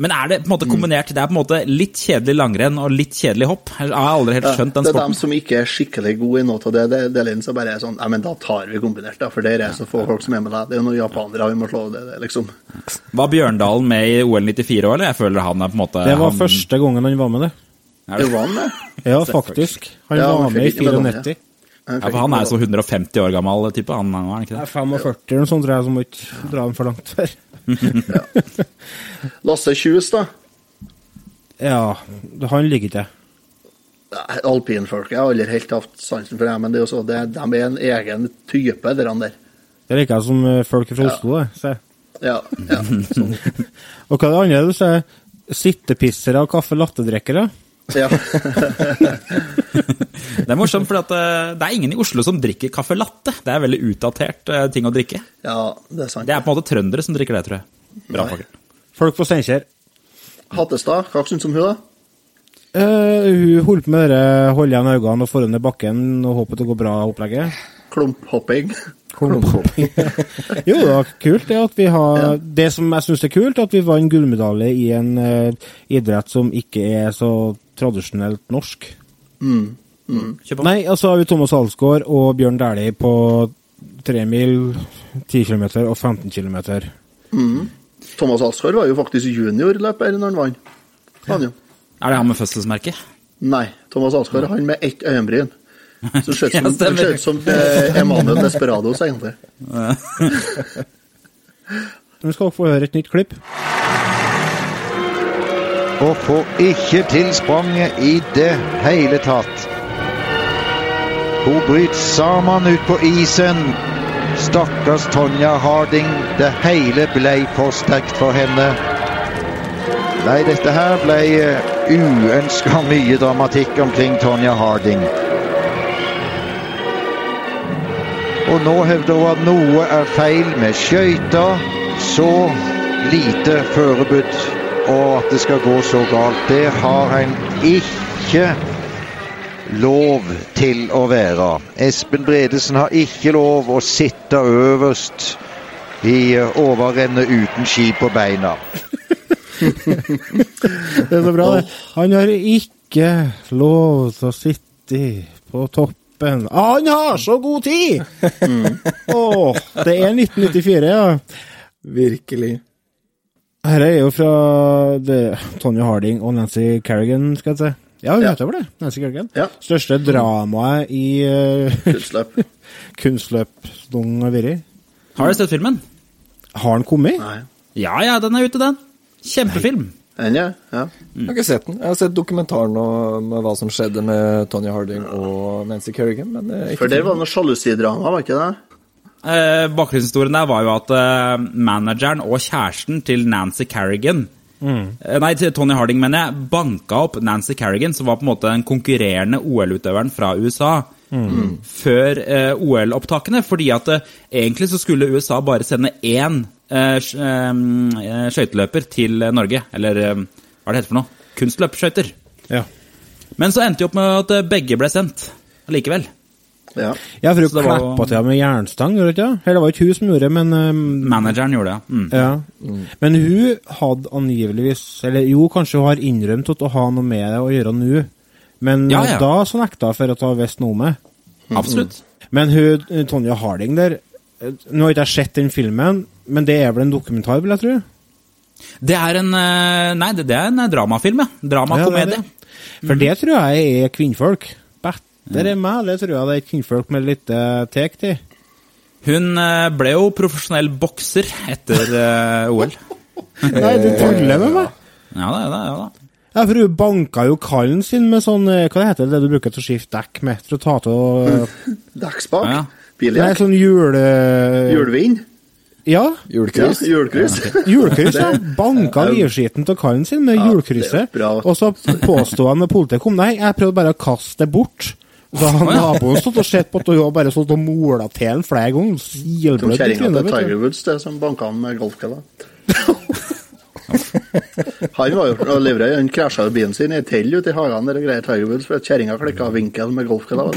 Men er det på en måte kombinert? Det er på en måte litt kjedelig langrenn og litt kjedelig hopp? Jeg har aldri helt skjønt den sporten. det er dem som ikke er skikkelig gode i noe av det. det er som bare er sånn Ja, men da tar vi kombinert, da. For det er så få folk som er med deg. Det er jo noen japanere, vi må slå det, det liksom. Var Bjørndalen med i OL 94 òg, eller? Jeg føler han er på en måte Det var han, første gangen han var med det. Er Det det? var han, det. <laughs> Ja, faktisk. Han Ja, var med i fikk ikke medalje. 94. Han Ja, for han er jo så 150 år gammel type, han er han ikke Det det? er 45 eller noe sånt, tror jeg, som må ikke dra dem for langt før. Lasse Kjus, da. Ja, han ligger ikke. Alpinfolk. Jeg har aldri helt hatt sansen for det, men det er jo så, det, de er en egen type, de der. Det liker jeg som eh, folk fra Ja. Oslo, det. Ja, ja. <laughs> Og hva er det andre du sier? Sittepissere og kaffe latte-drikkere? Ja. <laughs> Det er morsomt, for det er ingen i Oslo som drikker caffè latte. Det er veldig utdatert eh, ting å drikke. ja, det er sant. Det er på en måte trøndere som drikker det, tror jeg. Bra, pakker. Folk på Steinkjer. Hattestad, hva syns du om hun, da? Uh, hun holdt på med det holde igjen øynene og foran i bakken og håpe det går bra opplegget. Klumphopping. Klumphopping. <laughs> jo, det var kult det at vi har Det som jeg syns er kult, er at vi vant gullmedalje i en uh, idrett som ikke er så tradisjonelt norsk. Mm. Mm. Nei, altså har vi Thomas Alsgaard og Bjørn Dæhlie på 3 mil, 10 km og 15 km. Thomas Alsgaard var jo faktisk juniorløper når han vant. Han jo. Er det han med fødselsmerke? Nei, Thomas Alsgaard han med ett øyenbryn. Så ser ut <laughs> Ja, som, stemmer. som eh, Emanuel Desperados, <laughs> egentlig. Nå skal dere få høre et nytt klipp. Og får ikke til spranget i det hele tatt. Hun bryter sammen ut på isen. Stakkars Tonja Harding. Det hele ble for sterkt for henne. Nei, dette her ble uønska mye dramatikk omkring Tonja Harding. Og nå hevder hun at noe er feil med skøyta. Så lite forberedt og at det skal gå så galt. Det har en ikke lov til å være. Espen Bredesen har ikke lov å sitte øverst i overrennet uten ski på beina. <laughs> Det er så bra, det. Han har ikke lov til å sitte på toppen. Ah, han har så god tid! <laughs> Åh, det er 1994, ja. virkelig. Her er jo fra det, Tonje Harding og Nancy Kerrigan, skal jeg si. Ja, hun Ja. heter vel det. Nancy Kerrigan. Ja. Største dramaet i uh, Kunstløp. <laughs> kunstløp noen har vært. Har dere sett filmen? Har den kommet? Nei. Ja, ja, den er ute, den. Kjempefilm. Den, ja. ja. Jeg har ikke sett den. Jeg har sett dokumentaren om hva som skjedde med Tony Harding og Nancy Kerrigan, men eh, ikke For det var noe sjalusidrama, var ikke det? Eh, bakgrunnshistorien der var jo at eh, manageren og kjæresten til Nancy Kerrigan Mm. Nei, til Tony Harding, mener jeg. Banka opp Nancy Kerrigan, som var på en måte den konkurrerende OL-utøveren fra USA. Før eh, OL-opptakene, fordi at eh, egentlig så skulle USA bare sende én eh, eh, skøyteløper til eh, Norge. Eller eh, hva er det heter for noe? Kunstløpsskøyter. Ja. Men så endte det opp med at eh, begge ble sendt allikevel. Ja. Ja, for hun det var- klappa til henne med jernstang, gjorde hun ikke? det? Eller det var ikke hun som gjorde det, men um, Manageren gjorde det, ja. Mm. Ja. Men hun hadde angiveligvis Eller jo, kanskje hun har innrømt at å ha noe med det å gjøre nå, men Ja, ja. da så nekta hun for at hun har visst noe om det. Absolutt. Men hun, Tonja Harding der eh, Nå har ikke jeg sett den filmen, men det er vel en dokumentar, vil jeg tro? Det er en eh, Nei, det, det er en eh, dramafilm, ja. Dramakomedie. Ja, For det tror jeg er kvinnfolk. Better er meg, det tror jeg det er kvinnfolk med litt uh, tek til. Hun eh, ble jo profesjonell bokser etter eh, OL. <laughs> Nei, du tuller med meg! Ja da, ja da. ja da. Ja, for hun banka jo kallen sin med sånn eh, Hva det heter det du bruker til å skifte dekk med? For å ta til <laughs> Dekkspak. Ja. Nei, sånn jule... Hjulvind. Ja. Ja, Julekryss. hjulkryss. Julekryss, ja. <laughs> Banka livskiten av kallen sin med ja, julekrysset. Og så påsto han med politiet kom Nei, jeg prøvde bare å kaste det bort. Så har naboen stått og sett på at hun bare stått og mola til han flere ganger. Silblødd kjerringa til Tiger. Woods, det som banka han med golfkølla. Han var jo og livredd. Han krasja jo bilen sin i et tell ute i hagen der og greier Tiger Woods, for at kjerringa klikka vinkel med golfkølla.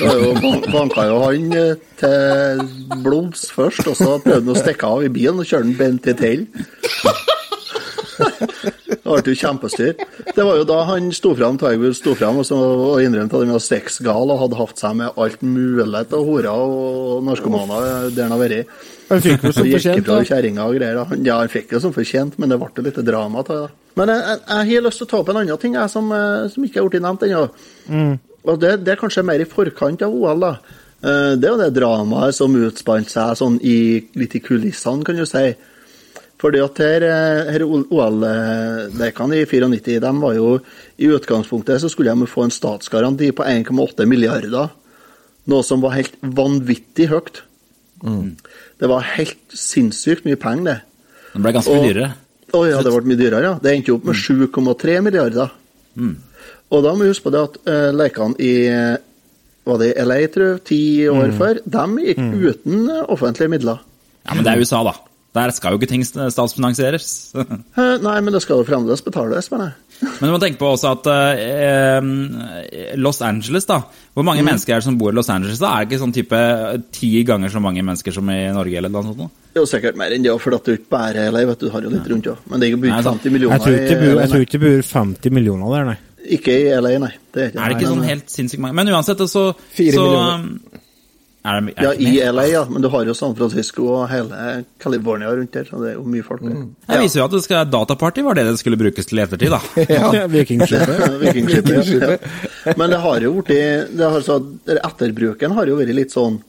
så jo, banka jo han eh, til blods først, og så prøvde han å stikke av i bilen og kjøre den bent i tell. Det ble jo kjempestyr. Det var jo da han sto fram, Tiger sto frem og, så, og innrømte at han var sexgal og hadde hatt seg med alt mulig av horer og narkomane der han har vært. Han fikk jo som fortjent. Ja, han fikk det som fortjent, men det ble litt drama av det. Men jeg, jeg, jeg har lyst til å ta opp en annen ting jeg, som, eh, som ikke er blitt nevnt ennå. Og det, det er kanskje mer i forkant av OL. da. Eh, Det er jo det dramaet som utspant seg sånn i, litt i kulissene, kan du si. Fordi at her, eh, her OL-lekene i 94, de var jo i utgangspunktet så skulle de få en statsgaranti på 1,8 milliarder. Noe som var helt vanvittig høyt. Det var helt sinnssykt mye penger, det. Det ble ganske Og- mye dyrere. Å ja, det ble mye dyrere, ja. Det endte jo opp med 7,3 milliarder. Og da må vi huske på det at uh, lekene i var det LA, tror jeg, ti år før, de gikk uten eh, offentlige midler. Ja, Men det er USA, da. Der skal jo ikke ting statsfinansieres. <laughs> Eh, nei, men det skal jo fremdeles betales, mener jeg. <laughs> Men du må tenke på også at eh, Los Angeles, da. Hvor mange mennesker er det som bor i Los Angeles? da? Er det ikke sånn type ti ganger så mange mennesker som i Norge? eller noe sånt? Er jo sikkert mer enn det, for at det er ikke bare LA, vet du, du har jo litt rundt òg. Men det er ikke sant. 50 millioner Jeg tror ikke det i bor- jeg tror ikke det bor 50 millioner der, nei. Ikke i LA, nei. Det er, ikke Er det ikke Nei, sånn helt sinnssykt mange? Men uansett, så, så millioner. Er det, er Ja, i? LA, ja. Men du har jo San Francisco og hele California rundt der, så det er jo mye folk der. Det viser jo at det skal, dataparty var det det skulle brukes til i ettertid, da. <laughs> Ja. Vikingskipet. <laughs> Vikingskipet. <laughs> Ja. Men det har jo blitt det Etterbruken har jo vært litt sånn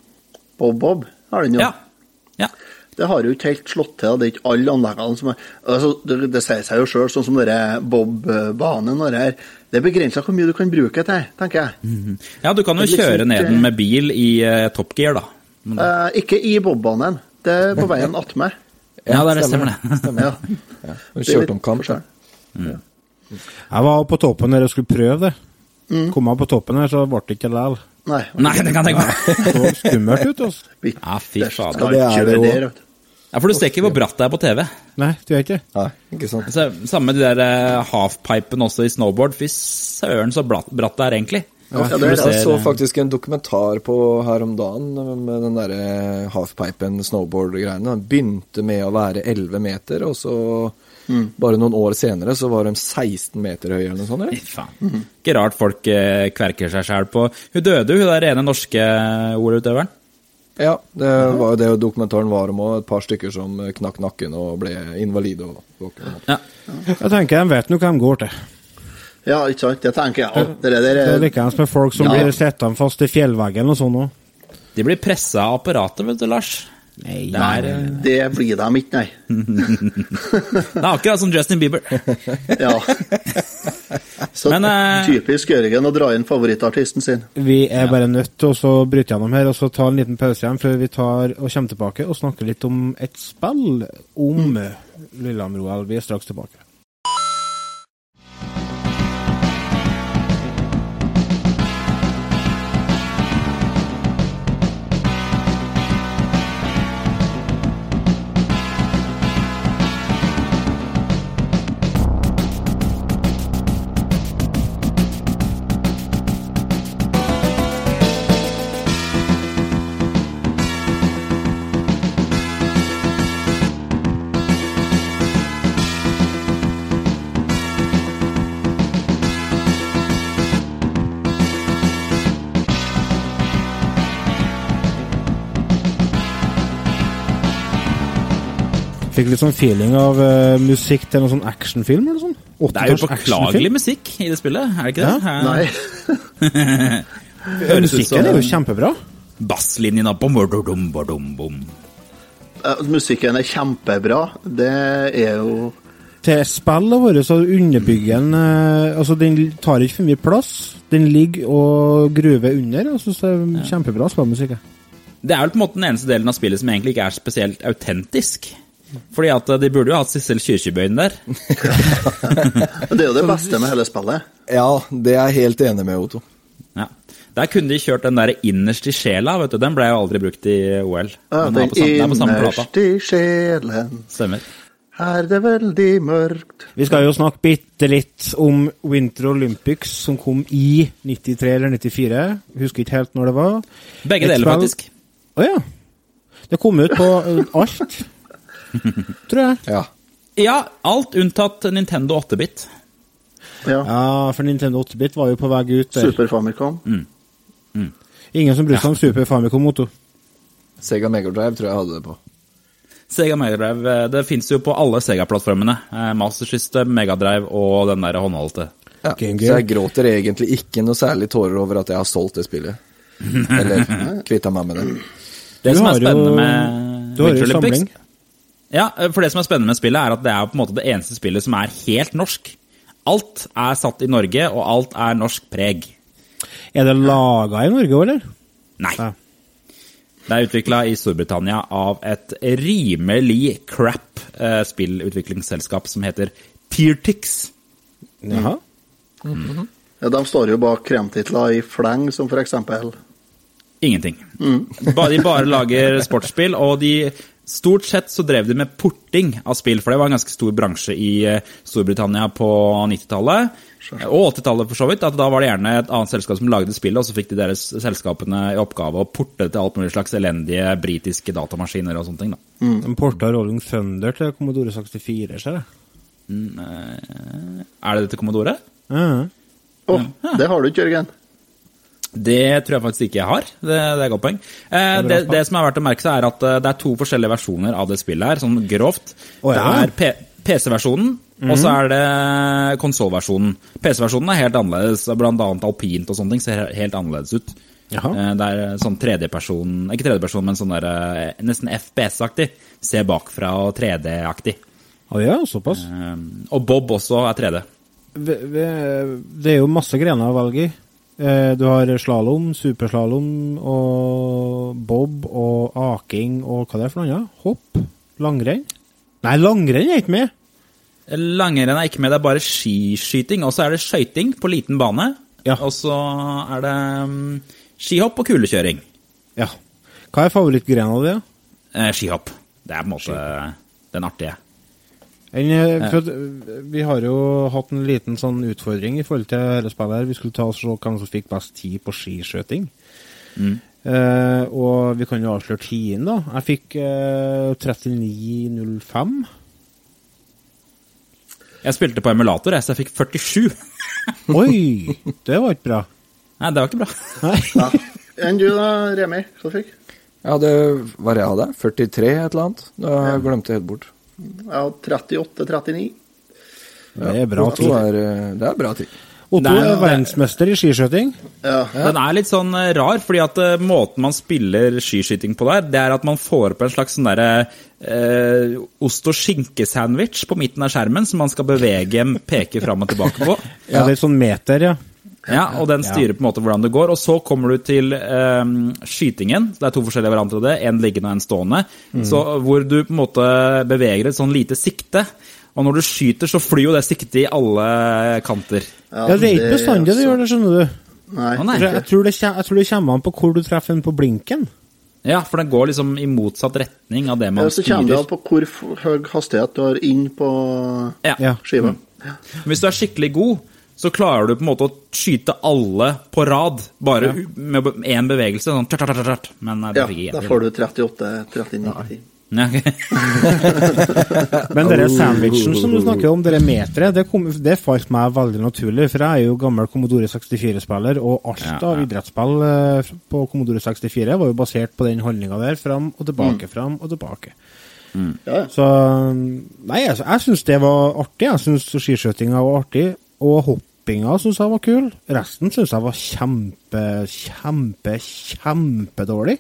bob-bob, har den jo. Ja. ja. Det har jo ikke helt slått til. Det er ikke alle anleggene som er altså, det, det sier seg jo sjøl, sånn som denne bob-banen og det her. Det er begrensa hvor mye du kan bruke til, tenker jeg. Ja, du kan jo liksom kjøre ned den med bil i uh, Top Gear, da. Men, Eh, ikke i bob-banen. Det er på veien <laughs> attmed. ja, det er det stemmer det. <laughs> Ja. Kjørte Kjørt om kamp. forskjell. Jeg var på toppen der og skulle prøve det. Kom jeg på toppen her, så ble det ikke likevel. Nei. Nei, det kan jeg tenke meg. <laughs> Det så skummelt ut. altså. Ja, fy det fader. skal Det er det jo. Ja, for du ser ikke hvor bratt det er på TV. Nei, du gjør ikke det. Nei, ikke sant. Så, samme de der halfpipene halfpipen også i snowboard. Fy søren så bratt, bratt det er egentlig. Ja, det er Jeg så faktisk en dokumentar på her om dagen med den derre halfpipen snowboard-greiene. Den begynte med å være 11 meter, og så bare noen år senere så var de 16 meter høye eller noe sånt. Eller? faen. Ikke rart folk eh, kverker seg sjæl på Hun døde jo, hun der ene norske OL-utøveren. Ja, det var jo det dokumentaren var om òg. Et par stykker som knakk nakken og ble invalide. og. Ja. Jeg tenker de vet nå hva de går til. Ja, ikke sant. Det tenker jeg òg. Det der Det er er likeens med folk som Ja. blir sittende fast i fjellveggen og sånn òg. De blir pressa av apparatet, vet du, Lars. Nei, det er, eh, Det blir de ikke, nei. <laughs> det er akkurat som Justin Bieber. <laughs> Ja. Så Men, eh, typisk Jørgen å dra inn favorittartisten sin. Vi er bare nødt til å bryte gjennom her og så ta en liten pause igjen før vi tar og kommer tilbake og snakker litt om et spill om Lillehammer-OL. Vi er straks tilbake. Fikk litt sånn feeling av uh, musikk til noen sånn actionfilm eller sånn. Det er jo 80-talls beklagelig musikk i det spillet, er det ikke det? Ja? Nei. <laughs> Musikken er jo kjempebra. basslinjen på bom. Eh, Musikken er kjempebra. Det er jo til spillet vårt, så underbygger den uh, Altså, den tar ikke for mye plass. Den ligger og gruver under. Jeg syns det er kjempebra spillmusikk. Det er vel på en måte den eneste delen av spillet som egentlig ikke er spesielt autentisk. Fordi at eh, de burde jo hatt Sissel Kyrkjebøyen der. <laughs> Det er jo det beste med hele spillet. Ja, det er jeg helt enig med, Otto. Ja. Der kunne de kjørt den der innerst i sjela, vet du. Den ble jo aldri brukt i OL. Ja, den er på samme, den er på samme plata. innerst i sjelen Stemmer. er det veldig mørkt. Vi skal jo snakke bitte litt om Winter Olympics, som kom i 93 eller 94. Husker ikke helt når det var. Begge deler, faktisk. Å ja. Det kom ut på eh, alt, <laughs> tror jeg. Ja. Ja, alt unntatt Nintendo 8-bit. Ja. Ja, for Nintendo 8-bit var jo på vei ut der. Super Famicom. Ingen som brukte ja. om Super Famicom Moto. Sega Megadrive tror jeg hadde det på. Sega Megadrive eh, det fins jo på alle Sega-plattformene. Eh, Master System, Megadrive og den der håndholdte. Ja. Game Så jeg gråter egentlig ikke noe særlig tårer over at jeg har solgt det spillet. <laughs> Eller kvitta meg med det. Det Du som er spennende jo- med Winter Olympics. Ja, for det som er spennende med spillet, er at det er på en måte det eneste spillet som er helt norsk. Alt er satt i Norge, og alt er norsk preg. Er det laga i Norge òg, eller? Nei. Ja. Det er utvikla i Storbritannia av et rimelig crap eh, spillutviklingsselskap som heter Tiertix. Jaha. Ja, de står jo bak kremtitler i fleng, som for eksempel Ingenting. Mm. De bare lager sportsspill, og de Stort sett så drev de med porting av spill, for det var en ganske stor bransje i eh, Storbritannia på 90-tallet. Og 80-tallet, for så vidt. at Da var det gjerne et annet selskap som lagde spillet, og så fikk de deres selskapene i oppgave å porte til alt mulig slags elendige britiske datamaskiner og sånne ting. da. De porta Rolling Thunder til Commodore 64, ser jeg. Er det det til Commodore? Ja. Det har du ikke, Jørgen. Det tror jeg faktisk ikke jeg har. Det, det er et godt poeng. Eh, det, det som er verdt å merke seg, er at eh, det er to forskjellige versjoner av det spillet her, sånn grovt. Oh, ja. Det er PC-versjonen, og så er det konsollversjonen. PC-versjonen er helt annerledes, blant annet alpint og sånne ting ser helt annerledes ut. Jaha. Eh, det er sånn tredjeperson, ikke tredjeperson, men sånn der, eh, nesten FPS-aktig. Se bakfra og 3D-aktig. Å ja, såpass. Eh, og Bob også er 3D. Ve- ve- Det er jo masse grener å velge i. Eh, Du har slalåm, superslalåm og bob og aking og hva det er for noe annet? Hopp? Langrenn? Nei, langrenn er ikke med! Langrenn er ikke med, det er bare skiskyting. Og så er det skøyting på liten bane. Ja. Og så er det mm, skihopp og kulekjøring. Ja. Hva er favorittgrena di? Eh, skihopp. Det er på en måte den artige. En, eh, for eh, vi har jo hatt en liten sånn utfordring i forhold til dette spillet. her. Vi skulle ta oss og se hvem som fikk best tid på skiskjøting. Eh, og vi kan jo avsløre tiden, da. Jeg fikk eh, 39,05. Jeg spilte på emulator, jeg, så jeg fikk 47. <laughs> Oi! Det var ikke bra. Nei, det var ikke bra. Ja. Enn du da, Remi? Hva fikk Ja, det var jeg hadde. 43 et eller annet. Da glemte jeg helt bort. Ja, 38-39. Det er bra tid. er, eh, det er bra tid. Otto er- er verdensmester i skiskjøting. Ja. Den er litt sånn eh, rar, fordi at eh, måten man spiller skiskyting på der, det er at man får opp en slags sånn derre eh, ost- og skinkesandwich på midten av skjermen som man skal bevege en peke fram og tilbake på. <laughs> Ja, det er sånn meter, ja. Ja, og den styrer på en måte hvordan det går. Og så kommer du til um, skytingen. Det er to forskjellige varianter av det, en liggende og en stående. Så Hvor du på en måte beveger et sånn lite sikte. Og når du skyter, så flyr jo det siktet i alle kanter. Ja, Det er ikke bestandig det gjør det, skjønner du. Nei. Jeg tror det, jeg tror det kommer an på hvor du treffer den på blinken. Ja, for den går liksom i motsatt retning av det man Ja, så kommer det an på hvor høy hastighet du har inn på Ja. Ja. Hvis du er skikkelig god, så klarer du på en måte å skyte alle på rad, bare ja. med én bevegelse. Sånn tjart, tjart, tjart. Men det Ja, fikk jeg da får du 38-39. Ja. <laughs> Men denne sandwichen som du snakker om, dere meteret, det, kom, det falt meg veldig naturlig. For jeg er jo gammel Commodore 64-spiller, og alt Ja, av idrettsspill eh, på Commodore 64 var jo basert på den holdninga der. Fram og tilbake, fram og tilbake. Ja. Så Nei, jeg, jeg syns det var artig. Jeg syns skiskytinga var artig. Og hoppinga syns jeg var kul. Resten syns jeg var kjempe, kjempe, kjempedårlig.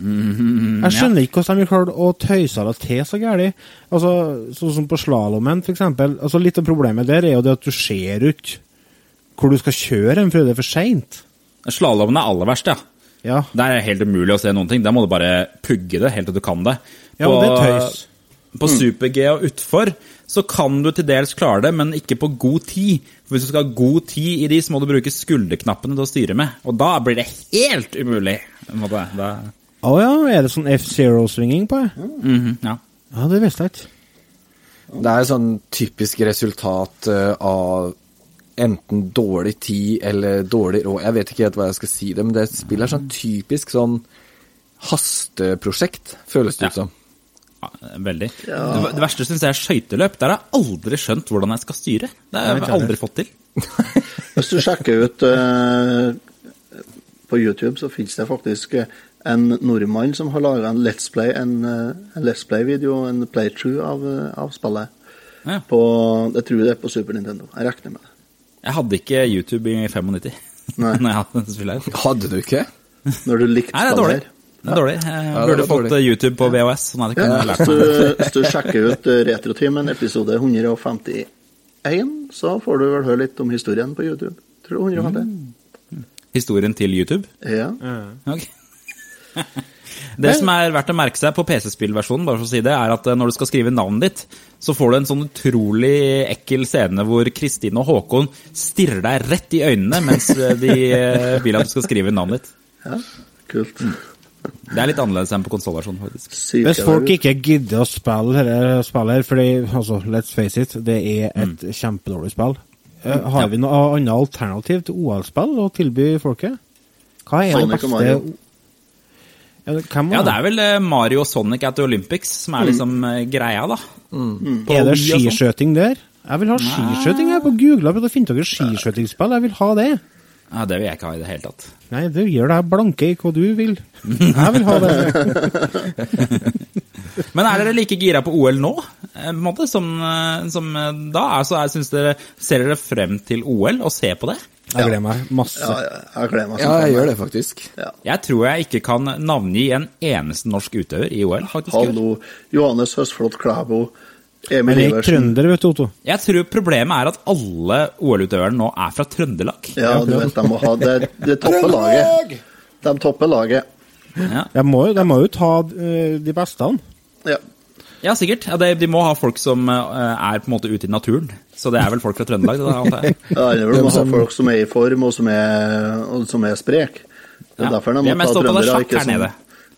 Jeg skjønner ikke hvordan de klarte å tøyse det til så gærent. Altså, sånn som på slalåmen, f.eks. Altså, litt av problemet der er jo det at du ser ikke hvor du skal kjøre en fordi det er for seint. Slalåmen er aller verst, ja. Ja. Der er det helt umulig å se noen ting. Der må du bare pugge det helt til du kan det. Ja, det er tøys. På super-G og utfor så kan du til dels klare det, men ikke på god tid. For Hvis du skal ha god tid i de, så må du bruke skulderknappene til å styre med. Og da blir det helt umulig. Å oh, ja, er det sånn F-zero-svinging på det? Mhm, ja. Ja, det visste jeg ikke. Det er sånn typisk resultat eh, av enten dårlig tid eller dårlig råd. Jeg vet ikke helt hva jeg skal si det, men det spillet er sånn typisk sånn hasteprosjekt, føles det ut som. Ja, veldig. Det, det verste syns jeg er skøyteløp. Der har jeg aldri skjønt hvordan jeg skal styre. Det har jeg aldri fått til. <laughs> Hvis du sjekker ut uh, på YouTube, så finnes det faktisk eh, en nordmann som har laga en Let's Play, en, eh, en Let's Play-video, en playthrough av, av spillet. Ja. På, jeg tror det er på Super Nintendo. Jeg regner med det. Jeg hadde ikke YouTube i 95 Nei. <laughs> når jeg hadde. Hadde du ikke? Når du likte spillet her. Det er dårlig. Jeg det burde fått dårlig. eh, YouTube på VHS. Sånn hadde jeg Ja, lært hvis, meg. du, hvis du sjekker ut eh, Retrotimen, episode 151, så får du vel høre litt om historien på YouTube. Tror du 150? Historien til YouTube. Ja. Ok. <laughs> Det som er verdt å merke seg på PC-spillversjonen, bare for å si det, er at eh, når du skal skrive navnet ditt, så får du en sånn utrolig ekkel scene hvor Kristine og Håkon stirrer deg rett i øynene mens de vil at du skal skrive navnet ditt. ja. Kult. Det er litt annerledes enn på konsollversjonen, faktisk. Syke Hvis folk ikke gidder å spille her, spille her fordi, altså, let's face it, det er et kjempedårlig spill. Eh, har vi noe annet alternativ til OL-spill å tilby folket? Hva er Sonic og beste. Ja, Ja, det er vel eh, Mario og Sonic at Olympics som er liksom eh, greia, da. Mm. Er det sånn. skiskjøting der? Jeg vil ha skiskyting. Jeg er på Google Jeg prøvd å finne dere skiskjøtingsspill. Jeg vil ha det. Ja, det vil jeg ikke ha i det hele tatt. Nei, du gjør deg blanke i hva du vil. Jeg vil ha det. <laughs> Men er dere like gira på OL nå, eh, på en måte, som, eh, som eh, da? Altså, jeg synes dere, Ser dere frem til OL og ser på det? Jeg gleder meg masse. Ja, ja, jeg gleder meg Ja, jeg gjør det faktisk. Jeg tror jeg ikke kan navngi en eneste norsk utøver i OL. faktisk. Hallo. Johannes Høsflot Klæbo. Emil Men jeg er Iversen. trønder, vet du, Otto. Jeg tror problemet er at alle OL-utøverne nå er fra Trøndelag. Ja, du vet, de må ha det, det toppe laget. De topper laget. Ja, De, må, de må jo ta eh, de beste. Ja. ja sikkert. De må ha folk som eh, er på en måte ute i naturen. Så det er vel folk fra Trøndelag? Det. <laughs> Ja, de må ha folk som er i form, og som er, og som er sprek. Det er Ja. derfor de Vi er må mest ta opptatt av trøndere, ikke sånn nede.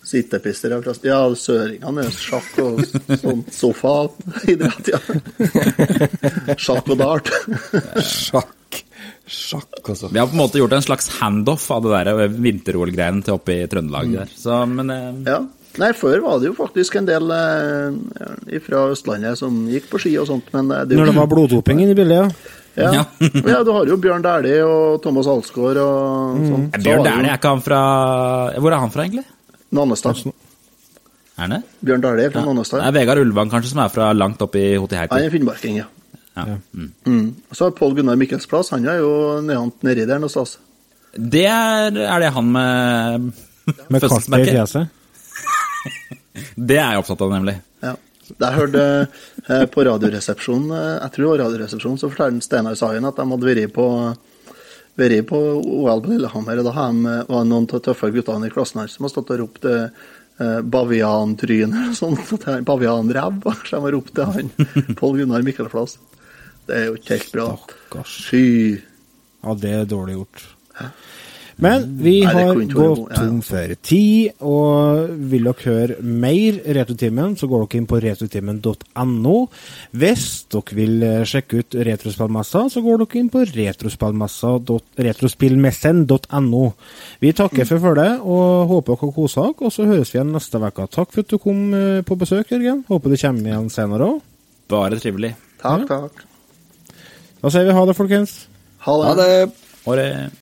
Sittepister. fra- Ja, søringene er sjakk og sånn sofaidrett, ja. <laughs> Sjakk og dart. Sjakk. Sjakk, altså. Vi har på en måte gjort en slags handoff av det der eh, vinter-OL-greiene til oppe i Trøndelag. der. Så, men eh, Ja. Nei, før var det jo faktisk en del eh, fra Østlandet som gikk på ski og sånt, men eh, det Når det var bloddoping inne i bildet, ja. Ja. Ja. ja, du har jo Bjørn Dæhlie og Thomas Alsgaard og sånn. Så Mm. Bjørn Dæhlie, er ikke han fra Hvor er han fra, egentlig? Nannestad. Er han det? Bjørn Dæhlie fra Det Nannestad. er Vegard Ulvang kanskje som er fra langt opp i Han Hotiheiti. er finnmarking, ja. Ja. Mm. Mm. Så har Pål Gunnar Mikkelsplass, han er jo nedant nedi der noe stas. Det er, er det han med <laughs> Med kartet i fjeset. <laughs> Det er jeg opptatt av, nemlig. Ja. Jeg hørte eh, på Radioresepsjonen, eh, jeg tror det var Radioresepsjonen, så fortalte Steinar Sagen at de hadde vært på, vært på OL på Lillehammer, og da har de, var noen av de tøffe guttene i klassen her som har stått og ropt eh, eh, baviantryne og sånt. og de har ropt til han, Pål Gunnar Mikkelplass. Det er jo ikke helt bra. Stakkars. Fy. Ja, det er dårlig gjort. Men vi Nei, har gått tom for tid, og vil dere høre mer Retrotimen, så går dere inn på retrotimen.no. Hvis dere vil eh, sjekke ut Retrospillmessa, så går dere inn på retrospillmessen.no. Vi takker for følget, og håper dere koser dere, og så høres vi igjen neste uke. Takk for at du kom eh, på besøk, Jørgen. Håper du kommer igjen senere òg. Bare trivelig. Takk, takk. Da sier vi ha det, folkens. Ha det. Ha det